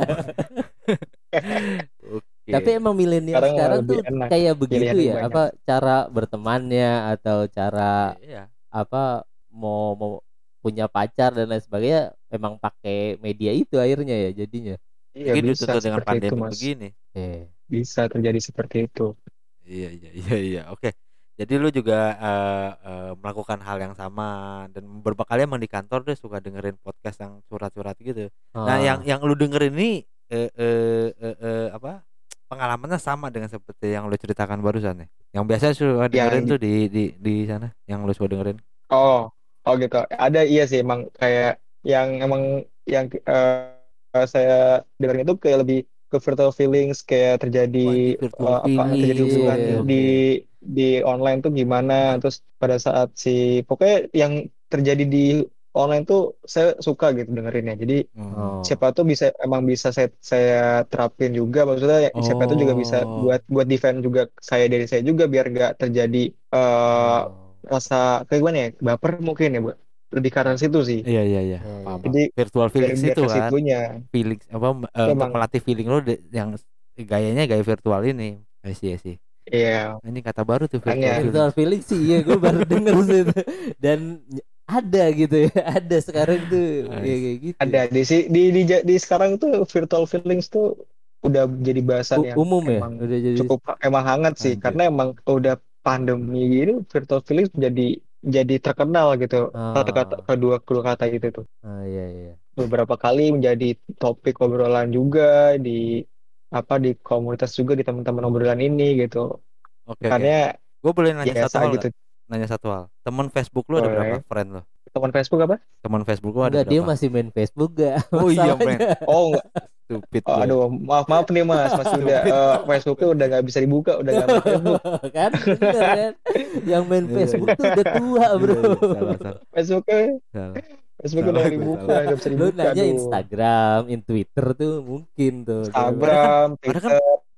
Oke. Tapi emang milenial Sekarang sekarang, tuh enak, kayak begitu ya, banyak. apa cara bertemannya atau cara Iya. apa mau mau punya pacar dan lain sebagainya emang pakai media itu akhirnya ya jadinya. Iya Gitu bisa tuh dengan seperti itu pandemi mas. begini. Eh. Bisa terjadi seperti itu. Iya iya iya iya. Oke. Jadi lu juga eh, eh, melakukan hal yang sama dan beberapa kali emang di kantor deh suka dengerin podcast yang curhat-curhat gitu. Nah, Ah. yang yang lu dengerin ini eh, eh, eh, eh, apa? Pengalamannya sama dengan seperti yang lu ceritakan barusan ya. Yang biasa suka dengerin Yang- tuh di di di sana, yang lu suka dengerin. Oh, oh gitu. Ada iya sih emang kayak yang emang yang eh, saya dengerin itu kayak lebih ke virtual feelings kayak terjadi virtual eh, apa terjadi hubungan Iya, di di online tuh gimana terus pada saat si pokoknya yang terjadi di online tuh saya suka gitu dengerinnya. Jadi. Oh. siapa tuh bisa emang bisa saya saya terapin juga maksudnya ya, siapa tuh juga bisa Oh. buat buat defend juga saya dari saya juga biar gak terjadi eh Oh. rasa kayak gimana ya baper mungkin ya buat lebih karena situ sih Iya iya iya. Iya, Paham, iya. Jadi, virtual biar itu kan. situnya Feelings apa eh, untuk melatih feeling lo yang gayanya gaya virtual ini. I see, I see. iya Ini kata baru tuh virtual. Virtual feeling sih iya gue baru denger sih itu. dan ada gitu ya ada sekarang tuh Nice. ya, kayak gitu ada di si di di, di sekarang tuh virtual feelings tuh udah jadi bahasan U- yang umum ya emang udah jadi cukup emang hangat sih Anjir. karena emang udah pandemi gini virtual feelings jadi jadi terkenal gitu Ah. kata-kata kedua kedua kata itu tuh ah iya iya beberapa kali menjadi topik obrolan juga di apa di komunitas juga di teman-teman obrolan ini gitu Oke, oke. makanya Gue boleh nanya biasa satu hal gitu? Nanya satu hal. Teman Facebook lu ada Boleh. berapa friend lo? teman Facebook apa Teman Facebook lu ada enggak dia masih main Facebook gak Oh iya, men. oh enggak Stupid. Oh, aduh maaf maaf nih mas mas udah eh, Facebooknya udah nggak bisa dibuka udah nggak main Facebook kan bener kan yang main Iya, Facebook iya. tuh udah tua bro Iya, iya, salah, salah, Facebooknya salah. Facebooknya Salah, udah dibuka salah. nggak bisa lu dibuka nanya aduh. Instagram in Twitter tuh mungkin tuh Instagram kan Twitter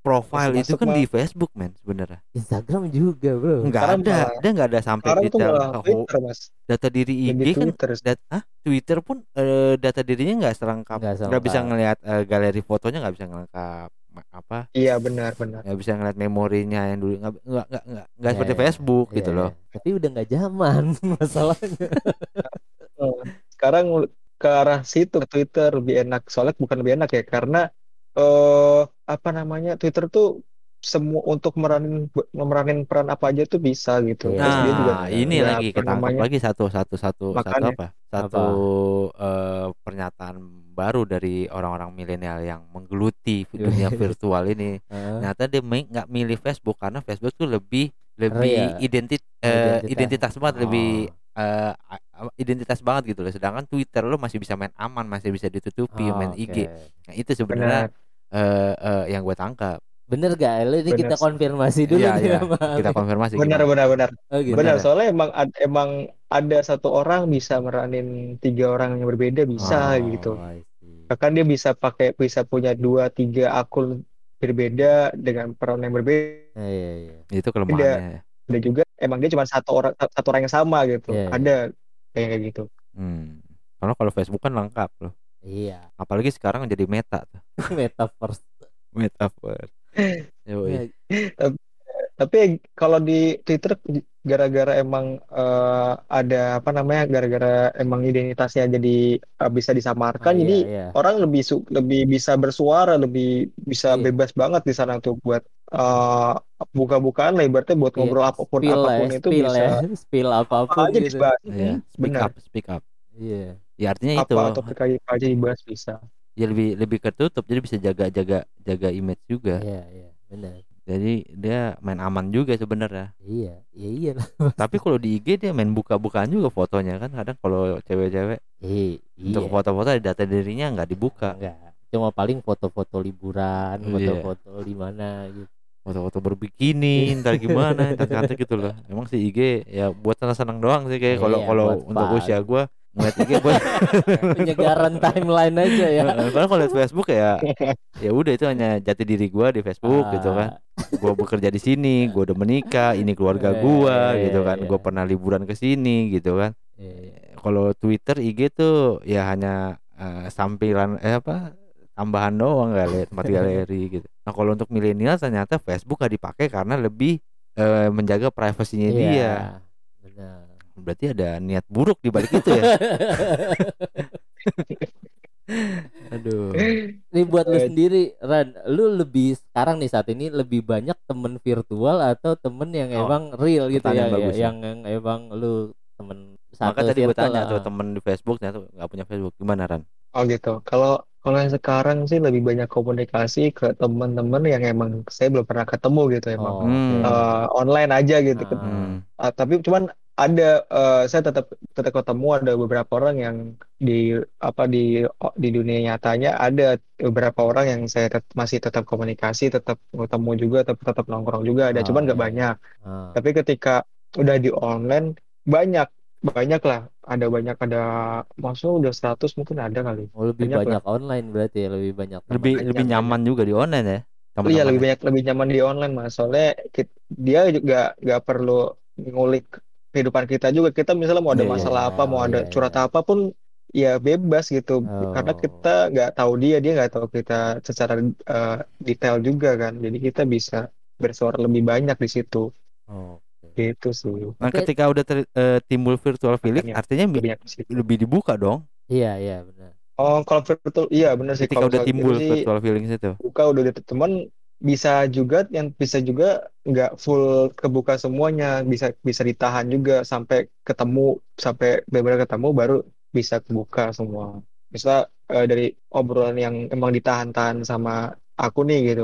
Profile itu kan di Facebook, men, sebenarnya. Instagram juga bro. Enggak Sekarang ada. malah- Dia enggak ada sampai detail oh, Twitter mas. data diri IG kan Twitter dat ah, Twitter pun eh, data dirinya nggak selengkap. Nggak nggak bisa ngelihat eh, galeri fotonya nggak bisa ngelengkap apa? Iya benar benar. Nggak bisa ngeliat memorinya yang dulu nggak nggak nggak nggak nggak Ya, seperti ya, Facebook ya, gitu ya. loh. Tapi udah nggak zaman masalahnya. Eh, sekarang ke arah situ ke Twitter lebih enak. Soalnya bukan lebih enak ya karena eh apa namanya Twitter tuh semua untuk meranin meranin peran apa aja tuh bisa gitu Iya. Terus dia juga nah ini nggak, lagi apa ketangkap namanya, lagi satu satu satu satu Makanya. apa satu eh, pernyataan baru dari orang-orang milenial yang menggeluti dunia virtual ini ternyata dia nggak milih Facebook karena Facebook tuh lebih lebih ya. identit Identitas. identitas banget lebih eh, a- a- identitas banget gitu loh. Sedangkan Twitter lo masih bisa main aman, masih bisa ditutupi, Oh, main oke. IG. Nah, itu sebenarnya eh, eh, yang gue tangkap. Bener gak? Ini Bener kita konfirmasi dulu Iya, iya. sama Kita konfirmasi Benar, gimana. benar, benar. Oh gitu. Benar, Benar. soalnya emang ad- emang ada satu orang bisa meranin tiga orang yang berbeda bisa Oh, gitu. Bahkan dia bisa pakai bisa punya dua tiga akun berbeda dengan peran yang berbeda. Iya, iya, iya. Itu kelemahannya. Ada juga emang dia cuma satu orang satu orang yang sama gitu. Iya, iya. Ada kayak kayak gitu. Hmm. Karena kalau Facebook kan lengkap loh. Iya. Apalagi sekarang jadi meta tuh. Metaverse. Metaverse. Iya. Tapi kalau di Twitter gara-gara emang eh, ada apa namanya gara-gara emang identitasnya jadi eh, bisa disamarkan Oh, iya, jadi iya. orang lebih su- lebih bisa bersuara lebih bisa Iya. bebas banget di sana tuh buat eh, buka-bukaan lah ibaratnya buat Iya, ngobrol apa pun spill lah apa pun ya, itu spill bisa ya, spill apa apa pun aja gitu. dibahas Iya, speak benar up, speak up. Iya. Ya artinya itu apa topik apa aja dibahas bisa ya lebih lebih ketutup jadi bisa jaga jaga jaga image juga. Iya, iya, benar. Jadi dia main aman juga sebenarnya. Iya, iya iya. Tapi kalau di IG dia main buka-bukaan juga fotonya kan kadang kalau cewek-cewek Iya, untuk iya. foto-foto ada data dirinya nggak dibuka. Enggak. Cuma paling foto-foto liburan, Iya. foto-foto di mana gitu. Foto-foto berbikini, ntar gimana, ntar cantik gitu loh. Emang si IG ya buat senang-senang doang sih kayak kalau Iya, kalau buat untuk fun. usia gua ngeliat IG buat Penyegaran timeline aja ya. Padahal kalau liat Facebook ya ya udah itu hanya jati diri gua di Facebook gitu kan. Gua bekerja di sini, gua udah menikah, ini keluarga Iya, gua iya, gitu kan. iya. Gua pernah liburan ke sini gitu kan. Kalau Twitter, IG tuh ya hanya eh, sampilan eh apa tambahan doang kali tempat galeri gitu. Nah kalau untuk milenial ternyata Facebook gak dipakai karena lebih eh, menjaga privasinya dia. Iya. Benar. Berarti ada niat buruk di balik itu ya. Aduh. Ini buat lu sendiri, Ran, lu lebih sekarang nih saat ini lebih banyak temen virtual atau temen yang Oh, emang real gitu ya, bagus ya. yang, yang emang lu temen Maka satu tadi gue tanya tuh temen di Facebook ternyata nggak punya Facebook gimana Ran? oh gitu kalau kalau yang sekarang sih lebih banyak komunikasi ke teman-teman yang emang saya belum pernah ketemu gitu emang Oh, Hmm. Eh, online aja gitu Ah. Hmm. Ah, tapi cuman ada eh, saya tetap tetap ketemu ada beberapa orang yang di apa di di dunia nyatanya ada beberapa orang yang saya tet- masih tetap komunikasi tetap ketemu juga tetap tetap nongkrong juga ada Ah, cuman nggak iya. banyak Ah. tapi ketika udah di online banyak banyak lah ada banyak ada maksudnya udah 100 mungkin ada kali Oh, lebih banyak banyak, online berarti ya, lebih banyak teman. Lebih banyak, lebih banyak. nyaman juga di online ya. iya teman-teman lebih ya? banyak lebih nyaman di online mas soalnya kit- dia juga nggak perlu ngulik kehidupan kita juga kita misalnya mau ada Iya, iya, masalah apa mau ada iya. curhat apa pun ya bebas gitu karena Oh. kita nggak tahu dia dia nggak tahu kita secara eh, detail juga kan jadi kita bisa bersuara lebih banyak di situ Oh. gitu sih Nah, Oke. ketika udah ter- eh, timbul virtual feeling Makanya, artinya bi- lebih banyak di situ lebih dibuka dong. Iya, iya benar. oh kalau virtual iya benar sih Ketika kalau udah misalnya timbul virtual feeling itu. buka udah ada teman bisa juga yang bisa juga nggak full kebuka semuanya bisa bisa ditahan juga sampai ketemu sampai benar-benar ketemu baru bisa kebuka semua bisa eh, dari obrolan yang emang ditahan-tahan sama aku nih gitu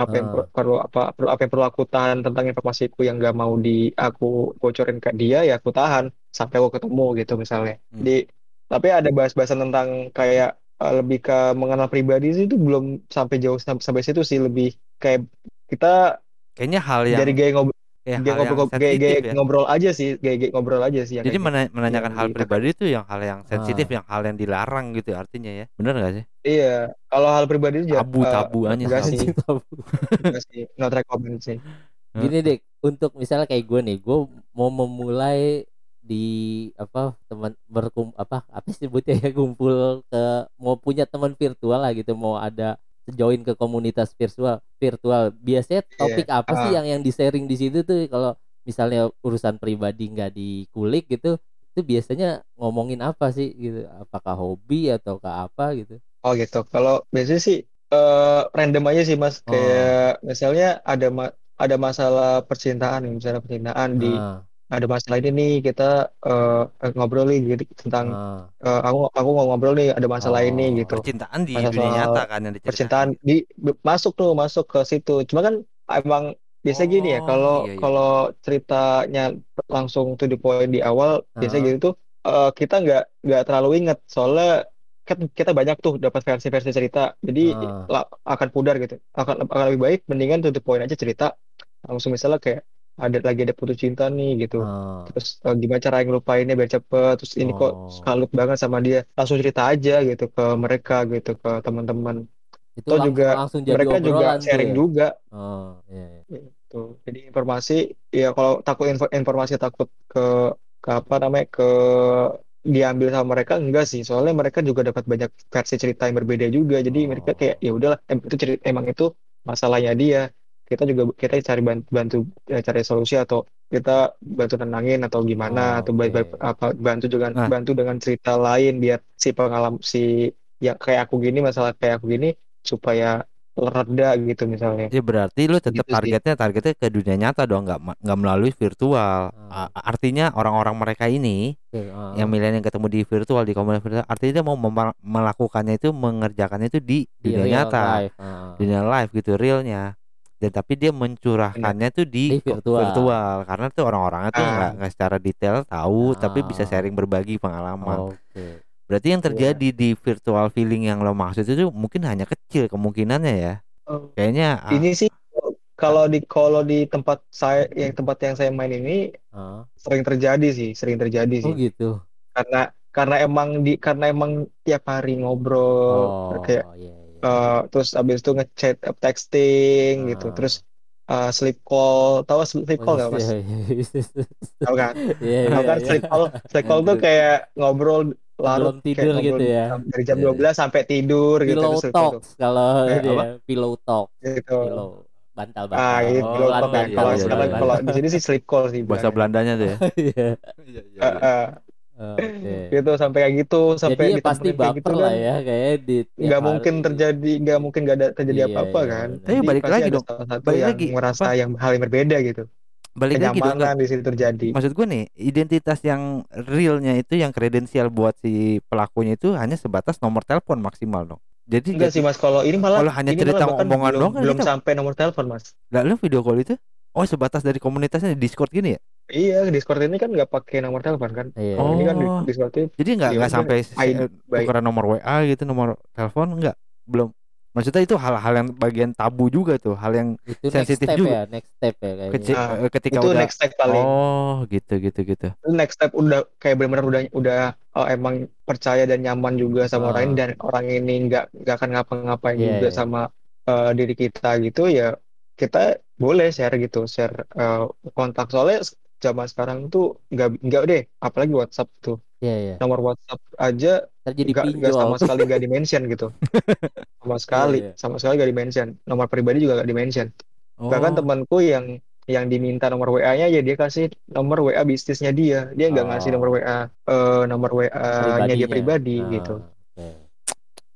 apa yang Ah. per- perlu apa perlu apa yang perlu aku tahan tentang informasiku yang nggak mau di aku bocorin ke dia ya aku tahan sampai aku ketemu gitu misalnya Hmm. di tapi ada bahas-bahasan tentang kayak eh, lebih ke mengenal pribadi sih itu belum sampai jauh sam- sampai situ sih lebih kayak kita Kayaknya hal yang dari gaya ngobrol yang ngobrol gaya, gaya sensitif ya. ngobrol aja sih gaya, gaya ngobrol aja sih yang Jadi kayak gitu. mena- menanyakan hal pribadi itu yang hal yang sensitif, Ah. yang hal yang dilarang gitu ya artinya ya. Bener gak sih? iya kalau hal pribadi itu ja- Tabu eh, tabu aja. enggak tabu. sih. Enggak sih not recommend sih Gini deh, untuk misalnya kayak gue nih, gue mau memulai di apa teman berkum apa apa sih sebutnya ya kumpul ke mau punya teman virtual lah gitu mau ada join ke komunitas virtual virtual. Biasanya topik apa sih ah. yang yang di sharing di situ tuh? Kalau misalnya urusan pribadi nggak dikulik gitu itu biasanya ngomongin apa sih gitu? Apakah hobi atau ke apa gitu? Oh gitu. Kalau biasanya sih eh, random aja sih mas. Oh. kayak misalnya ada ma- ada masalah percintaan misalnya percintaan di Ah, ada masalah ini nih kita eh, ngobrol nih gitu, tentang ah. eh, aku aku mau ngobrol nih ada masalah Oh, ini gitu Percintaan di Masa dunia nyata kan yang percintaan di masuk tuh masuk ke situ cuma kan emang biasanya gini ya, Oh, kalau iya, iya. kalau ceritanya langsung to the point di awal, Ah. gitu tuh eh, kita nggak nggak terlalu inget, soalnya kan kita banyak tuh dapat versi-versi cerita, jadi Ah. akan pudar gitu. Akan akan lebih baik mendingan to the point aja cerita, langsung misalnya kayak ada lagi ada putus cinta nih gitu. Ah. Terus eh, gimana cara ngelupainnya biar cepet, terus ini kok Oh. salut banget sama dia, langsung cerita aja gitu ke mereka gitu ke teman-teman. Itu langsung juga langsung jadi mereka juga sharing ya. juga. Oh, iya, iya. Gitu. Jadi informasi ya kalau takut info- informasi takut ke ke apa namanya ke diambil sama mereka enggak sih soalnya mereka juga dapat banyak versi cerita yang berbeda juga jadi Oh. mereka kayak ya udahlah em- itu cerita emang itu masalahnya dia kita juga kita cari bantu, bantu ya, cari solusi atau kita bantu nenangin atau gimana Oh, atau ba- ba- oke. apa bantu dengan Nah. bantu dengan cerita lain biar si pengalaman si ya kayak aku gini masalah kayak aku gini supaya reda gitu misalnya Ya berarti lu tetap Gitu sih. targetnya targetnya ke dunia nyata dong, nggak nggak melalui virtual. A- Artinya orang-orang mereka ini ah. yang milenial ketemu di virtual di komunitas virtual, artinya dia mau melakukannya itu mengerjakannya itu di di dunia nyata, life. Ah. dunia live gitu realnya. Dan tapi dia mencurahkannya tuh di, Di ko- virtual. karena tuh orang-orangnya tuh Ah. nggak nggak secara detail tahu, tapi bisa Ah. sharing berbagi pengalaman. Oke. Berarti yang Iya. terjadi di virtual feeling yang lo maksud itu mungkin hanya kecil kemungkinannya ya. Oh. Kayaknya ah, Ini sih kalau di kalau di tempat saya yang tempat yang saya main ini Ah. sering terjadi sih, sering terjadi Oh sih. gitu. Karena karena emang di karena emang tiap hari ngobrol Oh, kayak iya, eh, terus abis itu ngechat eh, texting gitu, Ah. terus eh, sleep call, tahu sleep call nggak mas? Iya, iya, iya. Tahu kan? Iya, Tahu kan sleep call, sleep call tuh kayak ngobrol larut tidur kayak gitu ngobrol ya. dari jam Iya, 12 sampai tidur gitu Pillow terus sleep call tuh. talks kalau Eh, ya, pillow talk, Gitu. pillow bantal Ah, bantal. gitu. Oh, Pillow talk bantal, kan. iya, Kalau sekarang kalau di sini sih sleep call sih bahasa. Belandanya tuh ya. Iya. Eh. Oke. gitu sampai kayak gitu sampai Jadi ya pasti gitu baper lah kan ya kayak di nggak mungkin hari. terjadi nggak mungkin nggak ada terjadi Iya, apa-apa iya, kan. Tapi balik pasti lagi ada dong, salah satu balik yang lagi, merasa apa? yang hal yang berbeda gitu Balik lagi dong. Di situ terjadi Maksud gue nih, identitas yang realnya itu yang kredensial buat si pelakunya itu hanya sebatas nomor telepon maksimal dong. Jadi enggak sih mas kalau ini malah Kalau hanya ini cerita malah omongan belum, doang kan belum kita- sampai nomor telepon mas lalu video call itu oh sebatas dari komunitasnya di Discord gini ya? Iya Discord ini kan nggak pakai nomor telepon kan Iya. Oh. ini kan di Discord itu Jadi nggak nggak sampai tukeran nomor WA gitu, nomor telepon enggak? Belum. Maksudnya itu hal-hal yang bagian tabu juga tuh, hal yang itu sensitif next step juga. ya, next step ya kayaknya. kecil Ah, eh, ketika itu udah next step paling oh gitu gitu gitu. Itu next step udah kayak benar-benar udah udah oh, emang percaya dan nyaman juga sama Ah. orang ini dan orang ini nggak nggak akan ngapa-ngapain Iya, juga iya. sama eh, diri kita gitu ya kita boleh share gitu share eh, kontak soalnya zaman sekarang tuh nggak nggak deh apalagi WhatsApp tuh Iya, iya. nomor WhatsApp aja nggak sama sekali nggak dimention gitu sama sekali Iya, iya. sama sekali nggak dimention nomor pribadi juga nggak dimention Oh. bahkan temanku yang yang diminta nomor WA-nya ya dia kasih nomor WA bisnisnya dia dia nggak Oh. ngasih nomor WA eh, nomor WA-nya dia pribadi Ah, gitu oke.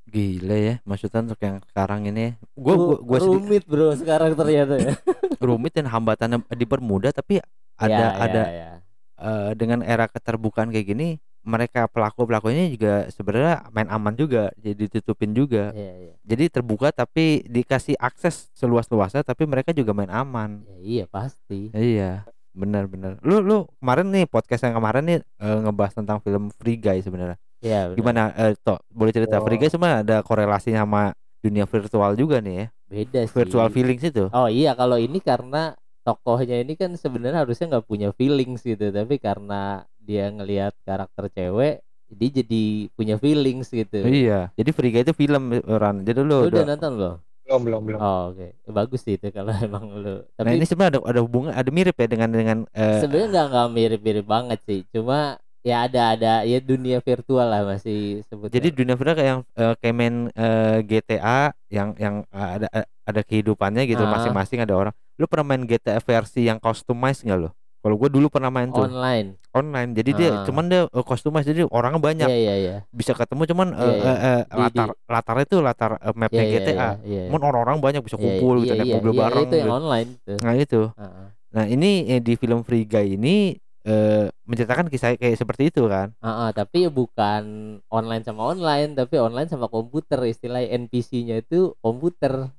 Gila ya, maksudnya untuk yang sekarang ini, gue Ru- gua, gua sedikit rumit bro sekarang ternyata ya. rumit dan hambatannya dipermudah, tapi ada Ya, ada ya, ya. eh, dengan era keterbukaan kayak gini, mereka pelaku pelakunya juga sebenarnya main aman juga, jadi ditutupin juga. Iya, iya. Jadi terbuka tapi dikasih akses seluas luasnya, tapi mereka juga main aman. Ya, iya pasti. Iya, benar-benar. Lu lu kemarin nih podcast yang kemarin nih eh, ngebahas tentang film Free Guy sebenarnya. Iya, benar. Gimana eh Tok, boleh cerita Oh. Free Guy sebenarnya ada korelasinya sama dunia virtual juga nih ya. Beda sih. Virtual feelings itu. Oh iya kalau ini karena tokohnya ini kan sebenarnya harusnya nggak punya feelings gitu tapi karena dia ngelihat karakter cewek dia jadi punya feelings gitu. Iya. Jadi Free Guy itu film Ran. Jadi lu Lu udah nonton belum? belum belum belum Oh oke Eh, bagus sih itu kalau emang lu. Nah, Tapi ini sebenarnya ada ada hubungan ada mirip ya dengan dengan eh, sebenarnya nggak nggak mirip-mirip banget sih. Cuma ya ada ada ya dunia virtual lah masih sebutnya. jadi dunia virtual kayak yang eh, kayak main eh, GTA yang yang eh, ada ada kehidupannya gitu Ah. masing-masing ada orang. Lu pernah main GTA versi yang customize nggak lo? Kalau gue dulu pernah main tuh online. online. Jadi dia Ah. cuman dia eh, customize jadi orangnya banyak. Iya iya iya. Bisa ketemu cuman Iya, iya. eh, eh, Di- latar latarnya itu latar eh, mapnya Iya iya GTA. iya. iya. Cuman orang-orang banyak bisa Iya, kumpul iya, gitu naik iya, mobil iya, bareng. Itu yang gitu. online tuh. Nah itu. Heeh. Nah ini eh, di film Free Guy ini eh, menceritakan kisah kayak seperti itu kan. Ah, tapi bukan online sama online, tapi online sama komputer. Istilah NPC-nya itu komputer.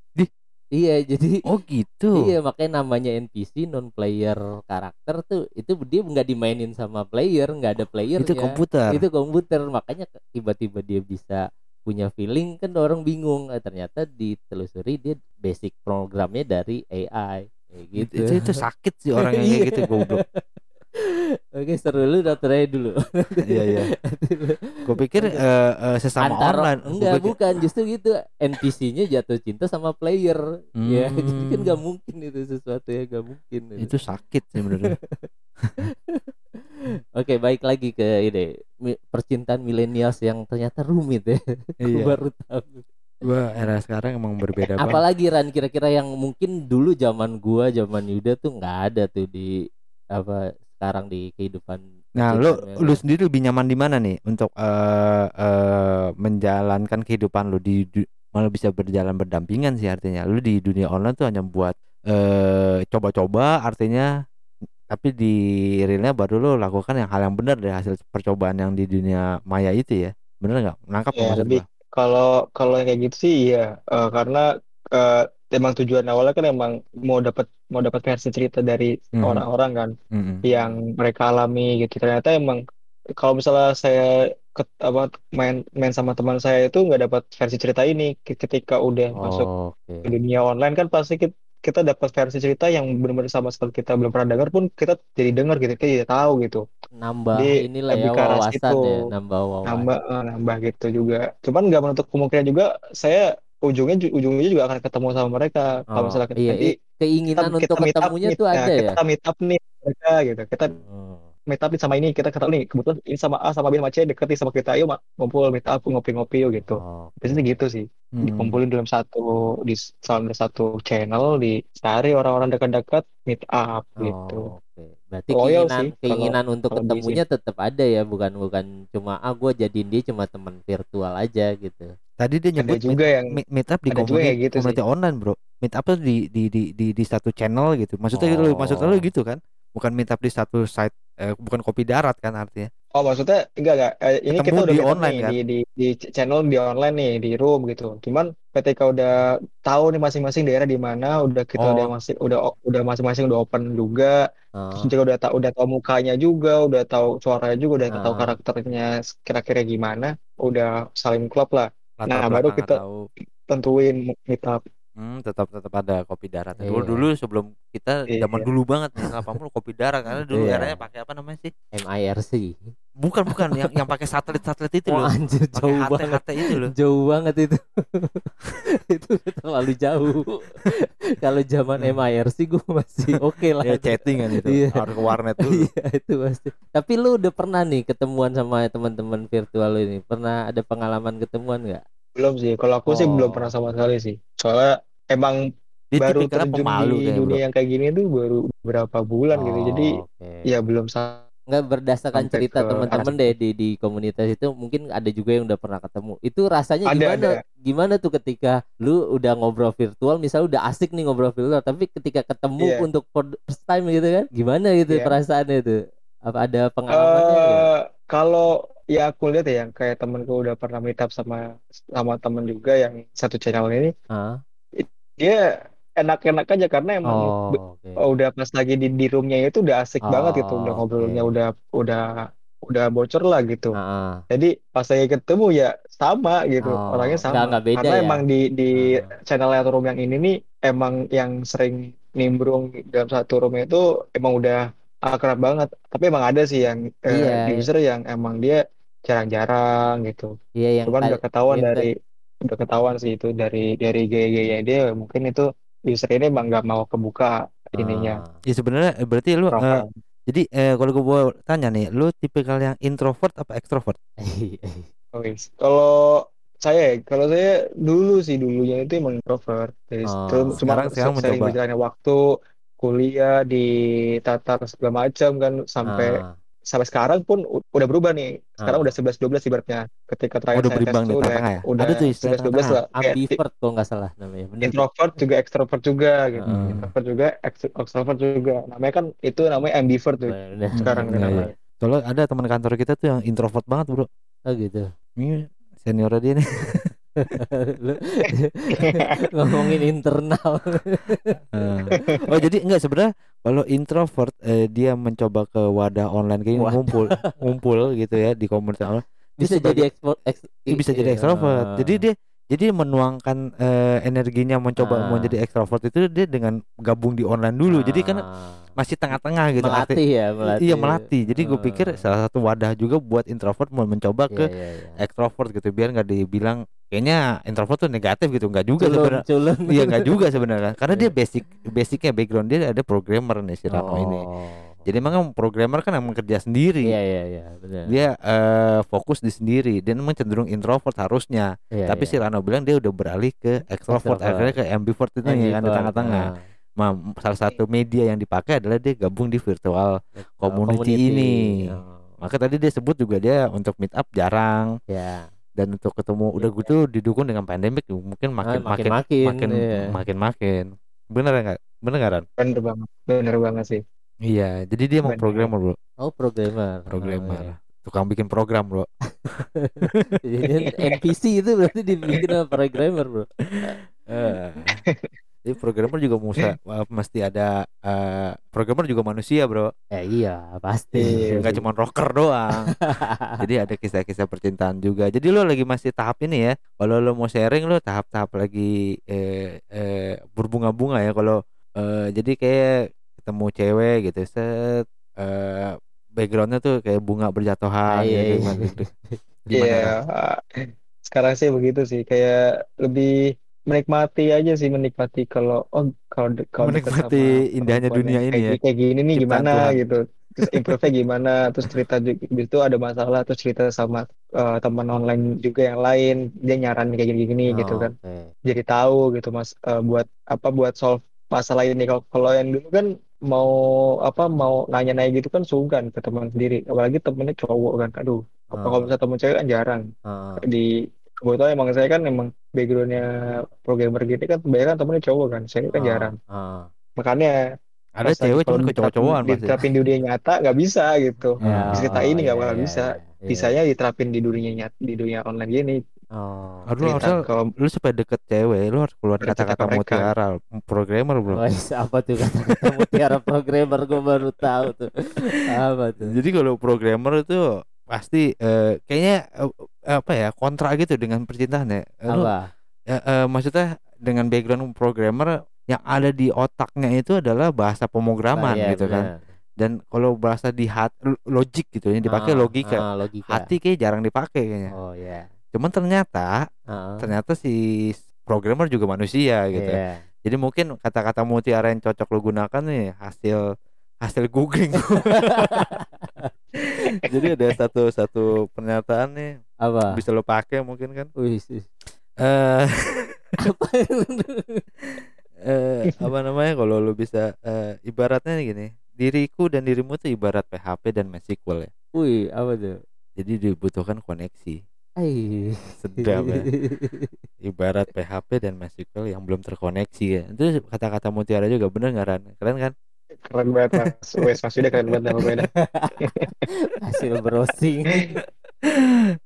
Iya jadi Oh gitu. Iya makanya namanya NPC non player karakter tuh itu dia nggak dimainin sama player nggak ada player Itu komputer. itu komputer makanya tiba-tiba dia bisa punya feeling kan orang bingung Eh, ternyata ditelusuri dia basic programnya dari AI kayak gitu itu, itu sakit sih orang yang kayak Iya. gitu goblok. oke seru lu dokter aja dulu Iya iya. Gue pikir eh, eh, sesama antara online. Enggak pikir- bukan justru gitu NPC-nya jatuh cinta sama player ya Hmm. jadi kan nggak mungkin itu sesuatu yang nggak mungkin Itu sakit sih bener. Oke, baik lagi ke mi- percintaan milenials yang ternyata rumit ya. Iya. baru tahu. Gua era sekarang emang berbeda banget. Apalagi Ran kira-kira yang mungkin dulu zaman gua, zaman Yuda tuh nggak ada tuh di apa sekarang di kehidupan. Nah, lu lu sendiri lebih nyaman di mana nih untuk eh eh, menjalankan kehidupan lu di malah bisa berjalan berdampingan sih artinya. Lu di dunia online tuh hanya buat eh coba-coba artinya tapi di realnya baru lu lakukan yang hal yang benar dari hasil percobaan yang di dunia maya itu ya. Bener nggak? Nangkap Ya, maksud kalau kalau yang kayak gitu sih iya Eh, karena eh, emang tujuan awalnya kan emang mau dapat mau dapat versi cerita dari Mhm. orang-orang kan Mm-mm. yang mereka alami gitu ternyata emang kalau misalnya saya ke, apa main main sama teman saya itu nggak dapat versi cerita ini ketika udah masuk Oh, ke dunia online kan pasti kita, kita dapat versi cerita yang benar-benar sama sekali kita belum pernah dengar pun kita jadi dengar gitu kita jadi tahu gitu Nambah Jadi, inilah ya wawasan situ. ya, nambah wawasan. nambah eh, nambah gitu juga cuman nggak menutup kemungkinan juga saya ujungnya ju- ujungnya juga akan ketemu sama mereka kalau Oh, misalnya kita iya, jadi i- keinginan kita, untuk kita ketemunya nih tuh nah, ada ya. kita meet up nih mereka gitu kita Hmm. meet up nih sama ini kita ketemu nih kebetulan ini sama A sama B sama C deket nih sama kita ayo Ma- ngumpul meet up ngopi-ngopi yuk gitu Oh, biasanya gitu sih Hmm. dikumpulin dalam satu di dalam satu channel dicari orang-orang dekat-dekat meet up gitu Oh, oke. Berarti Loyal keinginan sih, kalau- keinginan untuk kalau di ketemunya tetap ada ya, bukan bukan cuma ah gua jadiin dia cuma teman virtual aja gitu. Tadi dia ada nyebut juga yang meet, meet up di ada kayak gitu community online, Bro. Meet up tuh di di di di, di satu channel gitu. Maksudnya gitu, Oh. maksudnya lu gitu kan? Bukan meet up di satu site eh, bukan kopi darat kan artinya. Oh maksudnya enggak enggak Eh, ini Ketemu kita udah di meet online, nih kan? di, di di channel di online nih di room gitu. Cuman ketika udah tahu nih masing-masing daerah di mana, udah kita Oh. udah masih udah udah masing-masing udah open juga. Oh, Terus juga udah tahu udah tahu mukanya juga, udah tahu suaranya juga, udah tahu Ah. karakternya kira-kira gimana, udah saling klop lah. Latar Nah, baru kita- tahu. Tentuin meet up. Hmm, tetap tetap ada kopi darat. Dulu Iya. dulu sebelum kita Iya. zaman dulu banget nih 80 kopi darat karena dulu Iya. eranya pakai apa namanya sih? MIRC. Bukan bukan yang yang pakai satelit-satelit itu loh. Anjir Pakai jauh HT banget. HT itu loh. Jauh banget itu. itu terlalu jauh. Kalau zaman Hmm. MIRC gue masih oke lah. Ya chattingan itu. Iya. Harus ke warnet dulu. Iya itu pasti. Tapi lu udah pernah nih ketemuan sama teman-teman virtual lu ini? Pernah ada pengalaman ketemuan nggak? Belum sih. Kalau aku sih Oh. belum pernah sama sekali sih. Soalnya emang Dia baru terjun pemalu di dunia Bro. yang kayak gini tuh baru beberapa bulan gitu. Jadi Oh, oke. ya belum nggak berdasarkan Sampai cerita teman-teman deh di di komunitas itu mungkin ada juga yang udah pernah ketemu itu rasanya Ada, gimana ada. gimana tuh ketika lu udah ngobrol virtual misalnya udah asik nih ngobrol virtual tapi ketika ketemu Iya. untuk first time gitu kan gimana gitu Iya. perasaannya itu apa ada pengalamannya nggak? Eh, kalau ya aku lihat ya yang kayak temenku udah pernah meet up sama sama temen juga yang satu channel ini, Hah? dia enak-enak aja karena emang oh oke oh, udah pas lagi di di roomnya itu udah asik banget gitu, udah Oh, ngobrolnya oke. udah udah udah bocor lah gitu. Nah, Jadi pas lagi ketemu ya sama gitu, Oh, orangnya sama. beda Karena ya? emang di di Ah. channel atau room yang ini nih emang yang sering nimbrung dalam satu room itu emang udah akrab banget. Tapi emang ada sih yang eh, Iya, user yang emang dia jarang-jarang gitu. iya yang Cuman udah ketahuan yang dari udah ketahuan sih itu dari dari gaya-gaya dia mungkin itu user ini emang nggak mau kebuka ininya. Ah. Ya sebenarnya eh, berarti lu eh, profile. jadi eh, kalau gue mau tanya nih, lu tipikal yang introvert apa ekstrovert? Wis. Kalau saya, kalau saya dulu sih dulunya itu emang introvert. Jadi Oh. cuma Sekarang- sekarang mencoba. berjalannya waktu kuliah di tatar segala macam kan sampai Ah. sampai sekarang pun udah berubah nih. Sekarang Ah. udah 11 12 ibaratnya. Ketika terakhir Udah saya tes tuh udah ya? udah Ada tuh istilah 11 12 lah. Ambivert kalau nggak salah namanya bener introvert juga extrovert juga gitu. Ah. Introvert juga ex- extrovert juga. Namanya kan itu namanya ambivert tuh Bener. sekarang Iya, kan iya. namanya. Soalnya ada teman kantor kita tuh yang introvert banget, Bro. oh gitu Ini senior dia nih. Ngomongin internal. Eh, oh jadi enggak sebenarnya kalau introvert eh, dia mencoba ke wadah online kayak Wadah. ngumpul ngumpul gitu ya di komunitas online Bisa sebagai- jadi ekspor eks, bisa jadi ekstrovert. Jadi dia jadi menuangkan eh, energinya mencoba Ah. mau jadi ekstrovert itu dia dengan gabung di online dulu. Jadi kan masih tengah-tengah gitu. Arti- melatih ya, melatih. Iya melatih. Jadi gue pikir Ah. salah satu wadah juga buat introvert mau mencoba Iya, ke iya, iya. ekstrovert gitu biar nggak dibilang kayaknya introvert tuh negatif gitu nggak juga sebenarnya. Iya nggak juga sebenarnya karena dia Iya. basic basicnya background dia ada programmer nih si Rano ini. Jadi emang programmer kan emang kerja sendiri. Iya, iya, iya, benar. Dia eh, fokus di sendiri dan emang cenderung introvert harusnya. Iya, Tapi iya. si Rano bilang dia udah beralih ke extrovert, Extrovert. akhirnya ke ambivert itu nih kan di Ambivert, tengah-tengah. nah. Salah satu media yang dipakai adalah dia gabung di virtual. Oh, Community ini. Oh, Maka tadi dia sebut juga dia untuk meet up jarang ya. dan untuk ketemu udah Iya. gitu didukung dengan pandemik mungkin makin Ah, makin makin makin iya. makin makin. Bener nggak? Bener nggak Ran? bener banget bener banget sih Iya, jadi dia mau Bener. programmer bro, Oh, programmer. programmer, tukang bikin program bro. Oh, iya. Jadi NPC itu berarti dibikin sama programmer, Bro. Eh, Jadi programmer juga musa, mesti ada eh, programmer juga manusia bro, Ya iya, pasti. Iya. nggak cuma rocker doang. Jadi ada kisah-kisah percintaan juga. Jadi lo lagi masih tahap ini ya. Kalau lo mau sharing lo tahap-tahap lagi eh, eh, berbunga-bunga ya. Kalau eh, jadi kayak ketemu cewek gitu, set eh, backgroundnya tuh kayak bunga berjatuhan iya, gitu. iya. Gimana, gitu. Iya, Ran? sekarang sih begitu sih, kayak lebih menikmati aja sih, menikmati kalau oh kalau kalau Menikmati sama indahnya dunia ini kayak, ya. kayak gini nih Ciptaan gimana Tuhan. gitu, terus improve-nya gimana, terus cerita itu ada masalah, terus cerita sama eh, teman online juga yang lain, dia nyaranin kayak gini-gini gitu Oh, kan, oke. jadi tahu gitu mas, eh, buat apa buat solve masalah ini kalau kalau yang dulu kan mau apa mau nanya-nanya gitu kan sungkan ke teman sendiri, apalagi temennya cowok kan, aduh, Ah, kalau misalnya temen cewek kan jarang ah. di kebetulan emang saya kan emang backgroundnya programmer gitu kan kebanyakan temennya cowok kan saya kan Ah, jarang ah. makanya Ada cewek kalau cuman diterapin- kecowok-cowokan pasti. diterapin di dunia nyata nggak bisa gitu Ah. cerita ini nggak iya, bakal iya, bisa iya, iya. bisanya diterapin di dunia nyata di dunia online gini Oh. Aduh, cerita harusnya kalau lu supaya deket cewek lu harus keluar Harus kata-kata mutiara programmer bro Wais, apa tuh kata-kata mutiara programmer gue baru tahu tuh. Apa tuh? jadi kalau programmer itu pasti eh, kayaknya eh, apa ya kontra gitu dengan percintaan ya Eh, lu, Apa? ya, eh, maksudnya dengan background programmer yang ada di otaknya itu adalah bahasa pemrograman Nah, iya, gitu kan benar. dan kalau bahasa di hat logik gitu yang dipakai Ah, logika ah, logika. hati kayak jarang dipakai kayaknya Oh ya. Cuman ternyata Ah, ternyata si programmer juga manusia gitu iya. Jadi mungkin kata-kata mutiara yang cocok lo gunakan nih hasil hasil googling. Jadi ada satu satu pernyataan nih Apa? bisa lo pakai mungkin kan. Wih. Eh apa? eh, apa namanya kalau lo bisa eh, ibaratnya gini, diriku dan dirimu tuh ibarat PHP dan MySQL ya. Wih, apa tuh? Jadi dibutuhkan koneksi. Ai. Sedap ya. Ibarat PHP dan MySQL yang belum terkoneksi ya. Itu kata-kata mutiara juga bener nggak Ran? Keren kan? keren banget mas wes mas Yuda keren banget nama gue dah. Hasil browsing.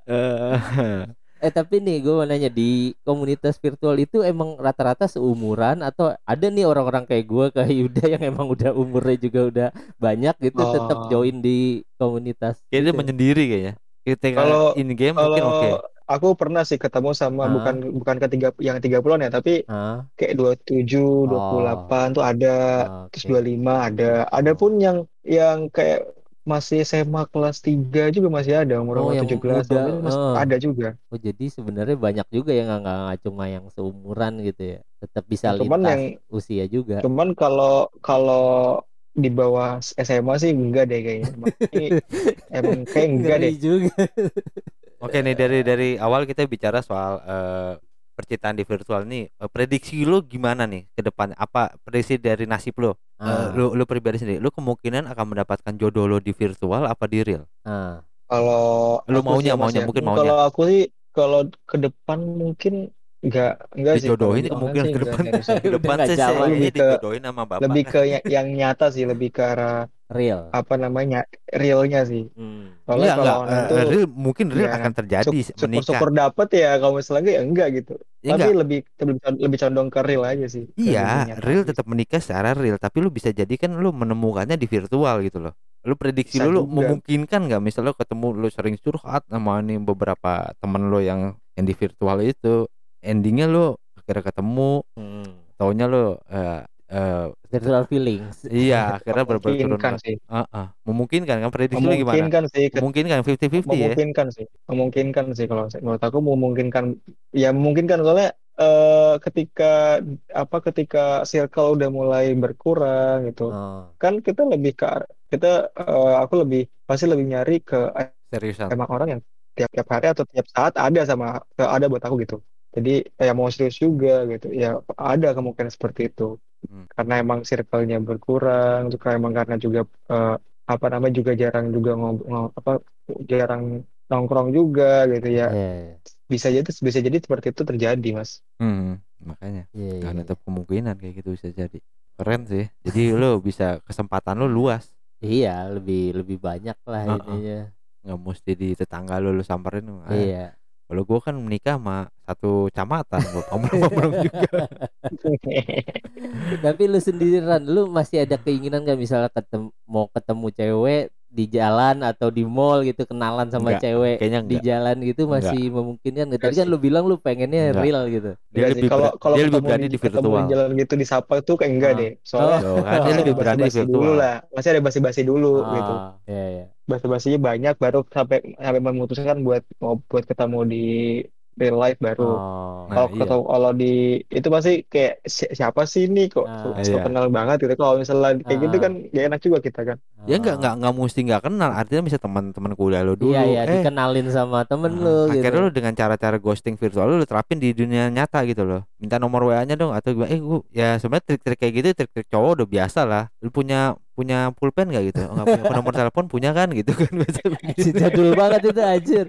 Eh, Eh tapi nih gue mau nanya di komunitas virtual itu emang rata-rata seumuran atau ada nih orang-orang kayak gue kayak Yuda yang emang udah umurnya juga udah banyak gitu tetap Oh. join di komunitas. Kayaknya dia gitu. menyendiri kayaknya. Ketika Kalau- in game mungkin kalau oke. aku pernah sih ketemu sama Ah. bukan bukan ketiga yang 30-an ya tapi Ah, kayak 27, 28 tuh ada oke. terus 25 ada ada pun yang yang kayak masih SMA kelas 3 juga masih ada umur Oh, yang 17 muda, tahun masih eh. ada juga Oh jadi sebenarnya banyak juga yang nggak nggak cuma yang seumuran gitu ya, tetap bisa Cuman lintas yang usia juga. cuman kalau kalau di bawah SMA sih enggak deh kayaknya Emang, ini emang kayak enggak Ngeri deh juga. Oke nih dari dari awal kita bicara soal eh, percintaan di virtual nih. Eh, prediksi lu gimana nih ke depan? Apa prediksi dari nasib lu? Eh, Ah, lu lu pribadi sendiri, lu kemungkinan akan mendapatkan jodoh lo di virtual apa di real? ah. kalau Lu maunya, maunya, ya, mungkin maunya. kalau aku sih kalau ke depan mungkin enggak enggak sih kalau Dijodohin kemungkinan ke depan. Ke depan saya Lebih ke- dijodohin sama bapak. lebih ke yang, yang nyata sih lebih ke arah real apa namanya realnya sih. Hmm. Soalnya Iya kalau enggak online eh, real mungkin real ya akan terjadi syukur menikah. syukur dapet ya kalau misalnya enggak ya enggak gitu. Ya Tapi enggak. lebih lebih condong ke real aja sih. Iya, real nyata. tetap menikah secara real, tapi lu bisa jadi kan lu menemukannya di virtual gitu loh. Lu prediksi Bisa lu, lu memungkinkan nggak misalnya lu ketemu lu sering curhat sama nih beberapa temen lu yang yang di virtual itu, endingnya lu akhirnya ketemu, Hmm. taunya lu eh eh, virtual feelings iya akhirnya berturun Memungkinkan sih. Heeh, memungkinkan kan prediksi lu gimana? Memungkinkan sih. Memungkinkan 50-50 ya? memungkinkan sih memungkinkan sih kalau saya- menurut aku memungkinkan ya memungkinkan soalnya eh, ketika apa ketika circle udah mulai berkurang gitu oh. kan kita lebih ke kita eh, aku lebih pasti lebih nyari ke Seriusan. emang orang yang tiap tiap hari atau tiap saat ada sama ada buat aku gitu jadi kayak mau serius juga gitu ya ada kemungkinan seperti itu Hmm. karena emang circle-nya berkurang juga emang karena juga eh, apa namanya juga jarang juga ngob ngo- apa jarang nongkrong juga gitu ya Iya, bisa jadi bisa jadi seperti itu terjadi mas Hmm, makanya iya, nggak iya. nutup kemungkinan kayak gitu bisa jadi. Keren sih. Jadi lu bisa kesempatan lu luas. Iya, lebih lebih banyak lah Heeh. ininya. nggak mesti di tetangga lu lu samperin lu. Eh, Iya. Kalau gua kan menikah sama satu camatan gua pamrong juga. Tapi lu sendirian, lu masih ada keinginan gak misalnya ketemu mau ketemu cewek di jalan atau di mall gitu kenalan sama Enggak, cewek kayaknya di enggak jalan gitu masih memungkinkan nggak? Tadi Enggak kan lu bilang lu pengennya Enggak. real gitu. dia Enggak lebih kalau kalau dia lebih ketemu berani di virtual jalan gitu disapa tuh kayak enggak Ah. deh soalnya Tuh, kan dia lebih ada berani di basa-basi dulu virtual lah masih ada basi-basi dulu gitu Oh, iya iya. basa-basinya banyak baru sampai sampai memutuskan buat mau buat ketemu di real life baru Oh. Nah, kalau iya. ketemu kalau di itu pasti kayak si- siapa sih ini kok Ah. so, so Iya. kenal banget gitu kalau misalnya kayak gitu Ah. kan gak enak juga kita kan ya nggak Oh. nggak nggak mesti nggak kenal artinya bisa teman-teman kuliah lu dulu Iya iya eh dikenalin sama temen Nah, lu gitu. akhirnya lu dengan cara-cara ghosting virtual lu, lu terapin di dunia nyata gitu loh minta nomor wa nya dong atau gimana eh gua ya sebenarnya trik-trik kayak gitu trik-trik cowok udah biasa lah lu punya punya pulpen gak gitu oh, nggak punya nomor telepon punya kan gitu kan biasa jadul banget itu anjir.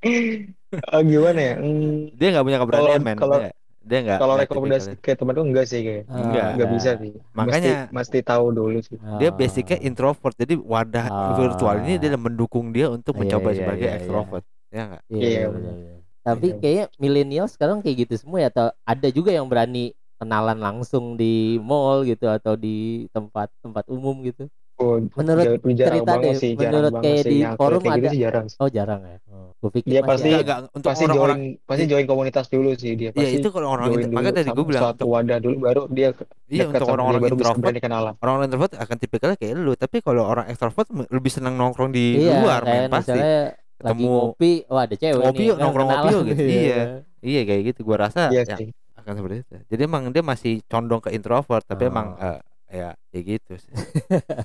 Eh, gimana ya Hmm, dia nggak punya keberanian Kalau- men kalau- dia, dia nggak kalau rekomendasi kayak temen tuh enggak sih kayak Ah, Enggak. nggak bisa sih Makanya- mesti mesti tahu dulu sih dia Oh. basicnya introvert jadi wadah Ah. virtual ini dia mendukung dia untuk Iya, mencoba iya, sebagai iya, iya. extrovert ya nggak Iya, Iya, benar, benar. Tapi Iya. kayaknya milenial sekarang kayak gitu semua ya atau ada juga yang berani kenalan langsung di mall gitu atau di tempat tempat umum gitu. Oh, Menurut cerita deh, sih, menurut kayak sih. di Yang forum kayak gitu ada- sih jarang sih. Oh jarang ya. Oh, gue pikir Dia pasti- nggak, untuk pasti orang-orang join pasti join komunitas dulu sih dia ya pasti itu kalau orang dulu makanya tadi gue bilang untuk wadah dulu baru dia iya untuk orang-orang introvert kenalan orang introvert akan tipikalnya kayak lu tapi kalau orang extrovert lebih senang nongkrong di Iya, luar kayak men pasti Ketemu- ngopi, oh ada cewek nih, yuk, kan nongkrong yuk gitu. Iya. iya kayak gitu gua rasa iya ya, sih akan seperti itu jadi emang dia masih condong ke introvert tapi Oh. emang eh, ya kayak gitu sih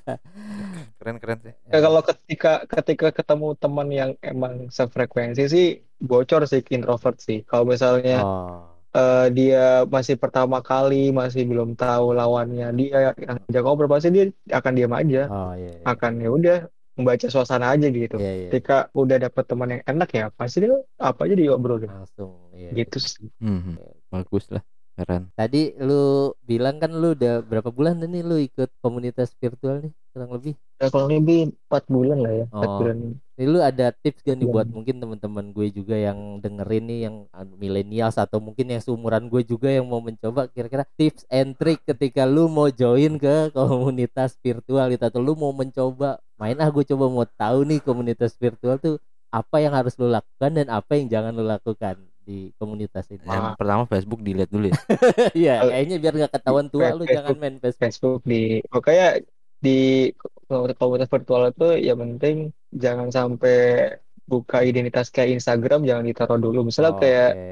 keren keren sih Ya, kalau ketika ketika ketemu teman yang emang sefrekuensi sih bocor sih introvert sih kalau misalnya Oh. eh, dia masih pertama kali masih belum tahu lawannya dia yang ajak ngobrol pasti dia akan diam aja Oh iya. iya. akan ya udah membaca suasana aja gitu Iya, iya. ketika udah dapet teman yang enak ya pasti dia apa aja diobrolin Langsung. Iya. gitu sih Mhm. bagus lah keren Tadi lu bilang kan lu udah berapa bulan nih lu ikut komunitas virtual nih kurang lebih. ya kalau lebih empat bulan lah ya empat Oh. bulan Ini lu ada tips gak nih Iya. buat mungkin teman-teman gue juga yang dengerin nih yang milenials atau mungkin yang seumuran gue juga yang mau mencoba kira-kira tips and trick ketika lu mau join ke komunitas virtual gitu atau lu mau mencoba main ah gue coba mau tahu nih komunitas virtual tuh apa yang harus lu lakukan dan apa yang jangan lu lakukan di komunitas ini. yang Ah. pertama Facebook dilihat dulu ya Iya, kayaknya biar nggak ketahuan tua lu Facebook- jangan main Facebook. Facebook di pokoknya di komunitas virtual itu ya penting jangan sampai buka identitas kayak Instagram jangan ditaruh dulu misalnya Oh, kayak oke.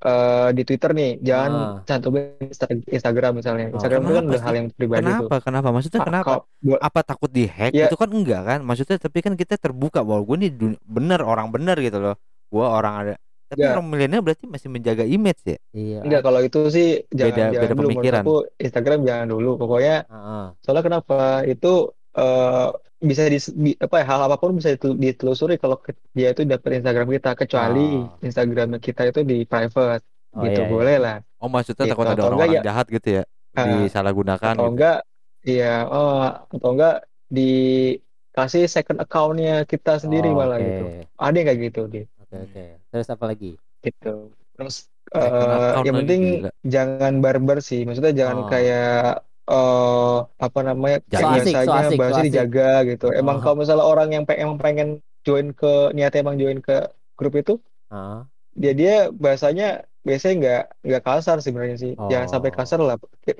eh, di Twitter nih jangan Ah. cantumin Insta- Instagram misalnya Oh, Instagram itu kan kenapa udah hal yang pribadi tuh kenapa kenapa maksudnya Ah, kenapa kalau buat- apa takut dihack Ya. itu kan enggak kan maksudnya tapi kan kita terbuka bahwa gue nih dun- bener orang bener gitu loh gue orang ada tapi Ya. orang milenial berarti masih menjaga image ya Iya. enggak kalau itu sih jangan Beda- jangan beda dulu menurut pemikiran. aku Instagram jangan dulu pokoknya Heeh. soalnya kenapa itu eh, bisa di, di- apa ya hal apa pun bisa ditel- ditelusuri kalau dia itu dapat Instagram kita kecuali Oh. Instagram kita itu di private Oh, gitu iya, iya. boleh lah oh maksudnya Gitu, takut ada orang-orang enggak jahat gitu ya Ah, disalahgunakan atau gitu enggak iya oh atau enggak dikasih second accountnya kita sendiri Oh, malah oke. gitu ada yang kayak gitu dia Oke, oke. Terus apa lagi? gitu terus eh, account yang penting gila. jangan barbar sih maksudnya jangan Oh. kayak eh apa namanya So kayak asik, so biasanya so bahasnya asik. dijaga gitu emang Oh. kalau misalnya orang yang pe- emang pengen join ke niatnya emang join ke grup itu Ah, dia dia bahasanya biasanya nggak nggak kasar sebenarnya sih jangan sampai Oh. kasar lah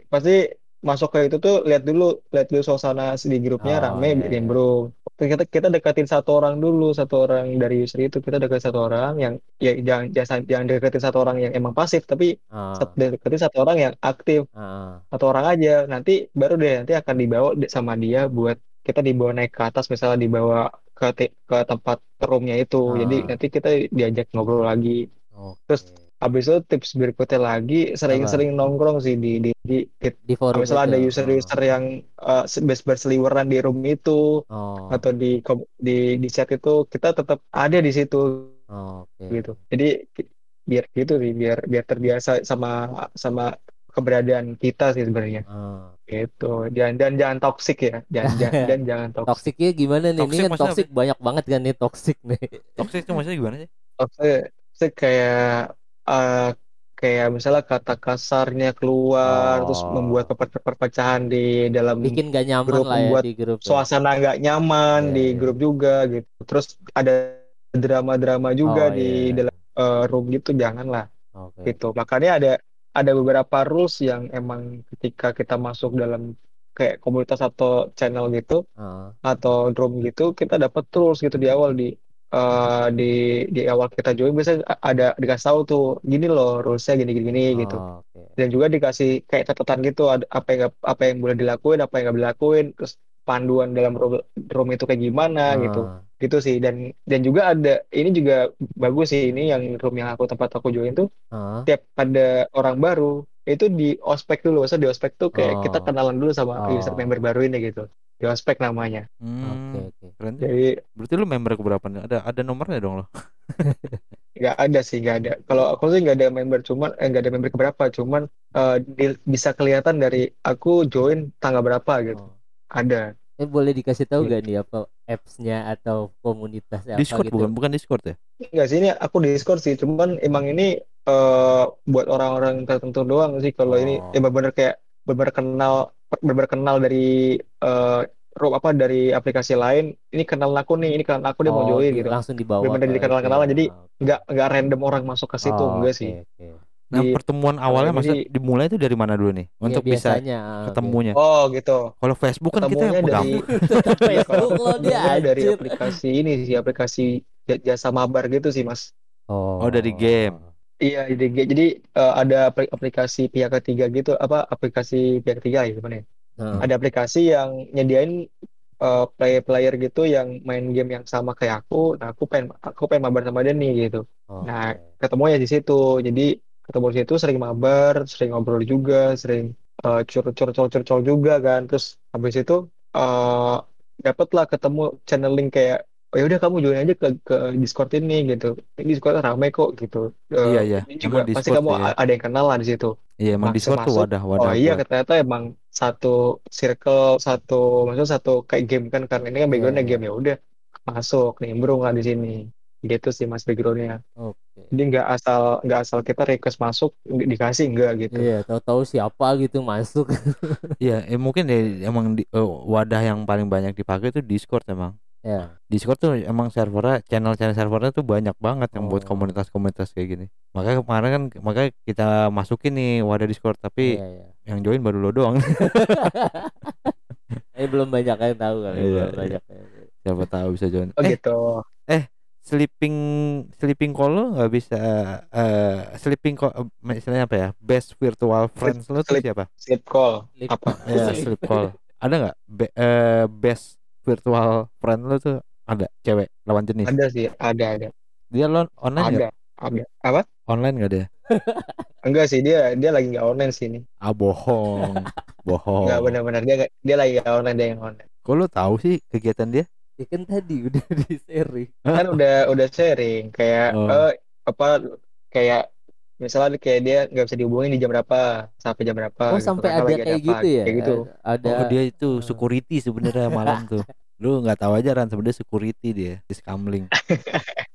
pasti masuk ke itu tuh lihat dulu lihat dulu suasana di grupnya Oh, rame iya, iya. nimbrung kita kita deketin satu orang dulu satu orang dari user itu kita deketin satu orang yang ya jangan jangan jangan deketin satu orang yang emang pasif tapi sat- deketin satu orang yang aktif. Ah, satu orang aja. Nanti baru deh nanti akan dibawa di- sama dia buat kita dibawa naik ke atas misalnya dibawa ke te- ke tempat roomnya itu. Jadi Ah. nanti kita diajak ngobrol lagi. Oke. Terus Habis itu tips berikutnya lagi sering-sering nongkrong sih di di di, di di forum misalnya ada user-user yang uh, bers- berseliweran di room itu Oh, atau di di di chat itu kita tetap ada di situ oh, oke. gitu. Jadi biar gitu sih biar biar terbiasa sama sama keberadaan kita sih sebenarnya Ah. gitu. Dan dan jangan toksik ya. Jangan jangan dan jangan toksik. Toksiknya gimana nih? Ini Toxic kan maksudnya toksik banyak banget kan nih toksik nih. Toxic itu maksudnya gimana sih? Toksik toksik kayak eh, kayak misalnya kata kasarnya keluar terus Oh. membuat per- perpecahan di dalam Bikin gak nyaman grup lah ya membuat di grup. ya. suasana nggak nyaman Iya, di iya. grup juga gitu. Terus ada drama-drama juga Oh, di iya. dalam eh, room gitu janganlah Oke. gitu. Makanya ada ada beberapa rules yang emang ketika kita masuk dalam kayak komunitas atau channel gitu Ah, atau room gitu kita dapat rules gitu di awal di eh, di di awal kita join biasanya ada dikasih tahu tuh gini loh rulesnya gini gini, gini gitu oh, oke. dan juga dikasih kayak catatan gitu ada apa yang apa yang boleh dilakuin apa yang nggak boleh dilakuin terus panduan dalam room, room itu kayak gimana gitu Ah, gitu sih dan dan juga ada ini juga bagus sih ini yang room yang aku tempat aku join tuh ah, tiap ada orang baru itu di ospek dulu maksudnya di ospek tuh kayak Oh. kita kenalan dulu sama Oh. user member baru ini gitu di ospek namanya Oke, Hmm, oke. keren tuh. jadi Berarti lu member keberapa nih? Ada ada nomornya dong lo? nggak ada sih nggak ada kalau aku sih nggak ada member cuman eh nggak ada member keberapa cuman eh, di- bisa kelihatan dari aku join tanggal berapa gitu Oh. ada Eh boleh dikasih tahu Iya. gak nih apa apps-nya atau komunitasnya apa Discord gitu? bukan bukan Discord ya? Enggak sih ini aku di Discord sih, cuman emang ini eh buat orang-orang tertentu doang sih kalau ini Oh. ya benar-benar kayak benar kenal benar kenal dari eh room apa dari aplikasi lain. Ini kenal aku nih, ini kenal aku dia mau Oh, join di- gitu. Langsung dibawa Bener-bener ke dikenalan-kenalan, itu ya. jadi Oke. Enggak enggak random orang masuk ke situ, Oh, enggak oke, sih. oke. Nah, Di- pertemuan awalnya maksudnya di- dimulai itu dari mana dulu nih? Untuk Ya, bisa biasanya, ah, ketemunya. Oh, gitu. Kalau Facebook kan kita Ketemunya pegang. dari biasa. Facebook lo dia ketemunya dari aplikasi ini sih, aplikasi jasa mabar gitu sih, Mas. Oh. Oh, dari game. Iya, jadi jadi eh, ada apli- aplikasi pihak ketiga gitu, apa aplikasi pihak ketiga ya gimana ya? Nah, ada aplikasi yang nyediain uh, player-player gitu yang main game yang sama kayak aku. Nah, aku pengen aku pengen mabar sama dia nih gitu. oke. Nah, ketemu ya di situ. Jadi ketemu di situ sering mabar, sering ngobrol juga, sering uh, curcol-curcol juga kan. Terus habis itu uh, dapatlah ketemu channeling kayak oh yaudah kamu join aja ke ke Discord ini gitu. Ini Discord rame kok gitu. Uh, Iya, iya. Ini juga Emang pasti Discord kamu ya. ada yang kenal lah di situ. Iya, emang Langsung Discord tuh masuk. wadah Oh wadah. iya, ternyata emang satu circle, satu maksudnya satu kayak game kan karena ini kan Iya, backgroundnya iya. game ya udah masuk nimbrung lah di sini. Gitu sih mas backgroundnya. Oke. Jadi nggak asal nggak asal kita request masuk di- dikasih enggak gitu. Iya, tahu-tahu siapa gitu masuk. Iya, eh, mungkin deh emang di- eh, wadah yang paling banyak dipakai itu Discord emang. Ya. Discord tuh emang servernya channel-channel servernya tuh banyak banget yang buat Oh. komunitas-komunitas kayak gini. Makanya kemarin kan makanya kita masukin nih wadah Discord tapi Iya, iya. yang join baru lo doang. Eh belum banyak yang tahu kali, Iya, belum iya. banyak. yang- Siapa tahu bisa join. Oh Eh, gitu. sleeping sleeping call lo nggak bisa eh sleeping call eh, istilahnya apa ya? Best virtual friends lo tuh sleep. siapa? Sleep call. Sleep. Apa? Ya, sleep call. Ada nggak Be- eh, best virtual friend lo tuh ada cewek lawan jenis? Ada sih, ada ada. Dia lo online nggak? Ada. Ada. Apa? Online nggak dia? Enggak sih dia dia lagi nggak online sih ini. Ah bohong, bohong. Nggak benar-benar dia nggak- dia lagi nggak online dia yang online. Kok lo tahu sih kegiatan dia? Ya kan tadi udah di sharing. Kan udah udah sharing kayak Oh. eh, apa kayak misalnya kayak dia nggak bisa dihubungin di jam berapa sampai jam berapa Oh, gitu. sampai ada kayak apa, gitu ya? kayak gitu Ada Oh dia itu Hmm. security sebenarnya malam tuh. Lu nggak tahu aja Ran sebenarnya security dia di Skamling.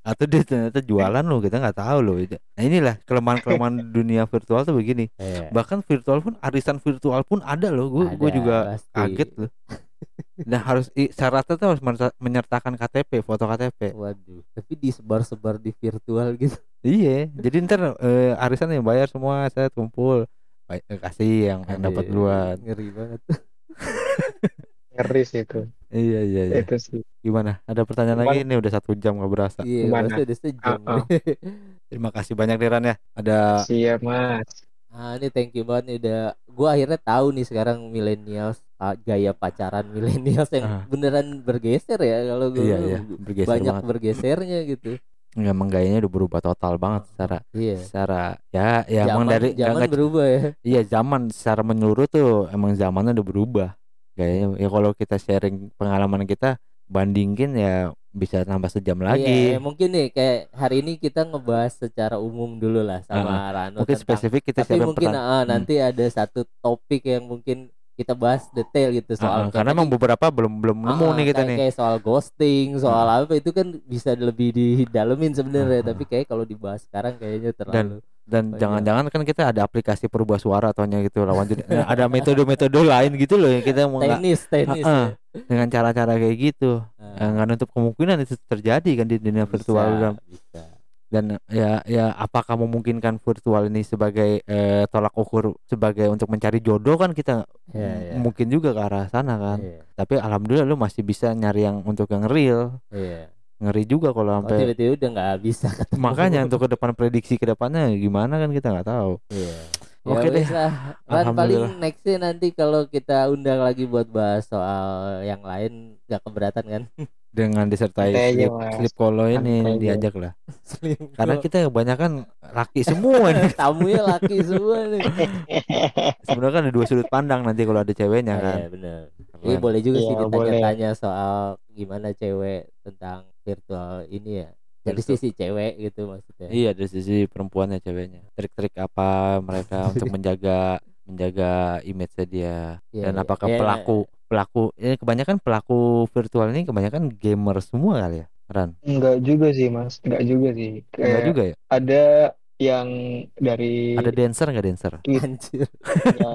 Atau dia ternyata jualan lo kita nggak tahu loh. Nah inilah kelemahan-kelemahan dunia virtual tuh begini. Iya. Bahkan virtual pun arisan virtual pun ada loh. Gue gue Ada, juga pasti. kaget loh. Nah harus syaratnya tuh harus menyertakan KTP, foto KTP. Waduh, tapi disebar-sebar di virtual gitu. Iya, jadi ntar eh, arisan yang bayar semua saya kumpul. Baik, eh, kasih yang, yang dapat duluan. Ngeri banget. ngeri sih itu Iya iya iya. itu sih Gimana? Ada pertanyaan Cuman- lagi? Ini udah satu jam nggak berasa. Iya, Gimana? udah sejam. Ah, ah. Terima kasih banyak Diran ya. Ada siap mas Ah, ini thank you banget nih udah gua akhirnya tahu nih sekarang millennials ah, gaya pacaran millennials yang Ah. beneran bergeser ya kalau gua iya iya bergeser banyak banget. bergesernya gitu. Ya, emang gayanya udah berubah total banget secara Iya. secara ya ya emang zaman dari zaman nggak- berubah ya. iya zaman secara menyeluruh tuh emang zamannya udah berubah. Gayanya ya kalau kita sharing pengalaman kita bandingin ya bisa tambah sejam Iya, lagi. ya mungkin nih kayak hari ini kita ngebahas secara umum dulu lah sama Rano Mungkin tentang spesifik kita tapi mungkin ah, Hmm. nanti ada satu topik yang mungkin kita bahas detail gitu soal kayak karena tadi, emang beberapa belum belum nemu ah, nih kita kayak, nih. kayak soal ghosting, soal apa itu kan bisa lebih didalemin sebenarnya, ah. tapi kayak kalau dibahas sekarang kayaknya terlalu Dan banyak. jangan-jangan kan kita ada aplikasi perubah suara ataunya gitu lawan jenis. Nah, ada metode-metode lain gitu loh yang kita mau tenis, tenis. Ah, ah. Dengan cara-cara kayak gitu. Ah, Eh, nggak nutup kemungkinan itu terjadi kan di dunia virtual bisa, dan, bisa. dan ya ya apakah memungkinkan virtual ini sebagai eh, tolak ukur sebagai untuk mencari jodoh kan kita m- iya. mungkin juga ke arah sana kan Iya, tapi alhamdulillah lu masih bisa nyari yang untuk yang real iya. ngeri juga kalau Oh, sampai tiba-tiba udah nggak bisa ketemu. makanya untuk ke depan prediksi ke depannya gimana kan kita nggak tahu Iya. Oke ya deh. wes lah. Kan paling nextnya nanti kalau kita undang lagi buat bahas soal yang lain gak keberatan kan? dengan disertai slip, slip kolo ini aja. diajak lah karena kita kebanyakan laki semua nih tamunya laki semua nih. sebenarnya kan ada dua sudut pandang nanti kalau ada ceweknya Oh, kan iya benar. Iya boleh juga sih Iya, ditanya-tanya soal gimana cewek tentang virtual ini ya. Dari Virtual. sisi cewek gitu maksudnya. Iya dari sisi perempuannya ceweknya. Trik-trik apa mereka untuk menjaga menjaga image dia? Iya, dan iya. apakah Iya, pelaku pelaku ini kebanyakan pelaku virtual ini kebanyakan gamer semua kali ya Ran? Enggak juga sih mas. Enggak juga sih. Enggak kayak juga ya? ada yang dari ada dancer nggak dancer? Anjir. Ya,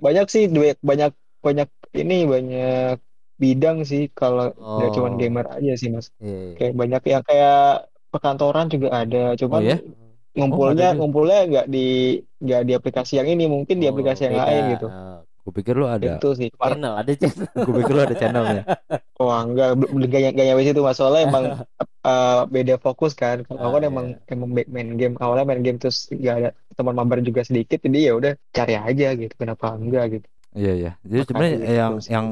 banyak sih banyak banyak banyak ini banyak bidang sih kalau nggak cuma Oh. gamer aja sih mas Iya, iya. kayak banyak yang kayak perkantoran juga ada cuman Oh, ya? ngumpulnya juga. ngumpulnya nggak di nggak di aplikasi yang ini mungkin di Oh, aplikasi yang beda. lain gitu Oh, gue pikir lu ada itu sih channel ada channel. gue pikir lu ada channelnya wah enggak belum gak gak nyampe situ mas soalnya emang eh, beda fokus kan kalau aku kan Ah, emang iya. emang main- main game awalnya main game terus gak ada teman mabar juga sedikit jadi ya udah cari aja gitu kenapa enggak gitu iya iya jadi sebenarnya gitu yang yang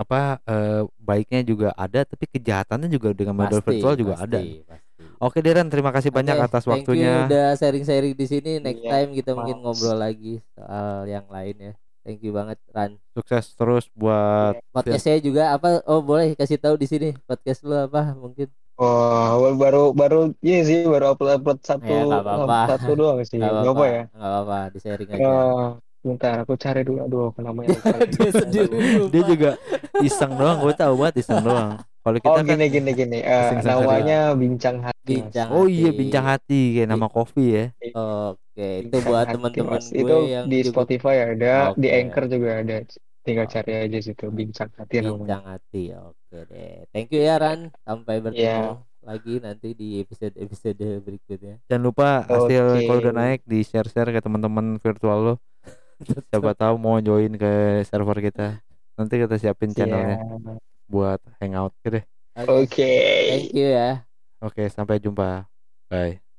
apa eh, baiknya juga ada tapi kejahatannya juga dengan model Pasti, virtual juga pasti, ada pasti. oke Deren terima kasih banyak Oke, atas thank you waktunya udah sharing-sharing di sini. Next Iya, time kita mungkin Mas. ngobrol lagi soal yang lain ya. Thank you banget Ran. sukses terus buat Podcast saya juga apa? Oh boleh kasih tahu di sini podcast lu apa mungkin? Oh, baru baru ini sih baru upload upload satu Ya, nggak apa-apa. satu doang sih. Gak apa-apa apa ya? Nggak apa-apa, di sharing aja. Eh, bentar aku cari dulu aduh apa namanya. Dia sendiri dia juga iseng doang gue tahu banget iseng doang kalau kita Oh kan gini gini gini. Iseng-iseng namanya Bincang Hati. Bincang oh iya bincang hati kayak nama kopi ya Oke, itu Bincang buat teman-teman gue Itu yang di juga Spotify ada, di Oke. Anchor juga ada. Tinggal Oke. cari aja situ Bincang Hati namanya. bincang hati. Oke deh. Thank you ya Ran. Sampai bertemu Iya. lagi nanti di episode-episode berikutnya. jangan lupa hasil Oke. kalau udah naik di share share ke teman-teman virtual lo siapa tahu mau join ke server kita nanti kita siapin channelnya Siap. buat hangout deh Oke. Oke. Thank you ya. oke sampai jumpa bye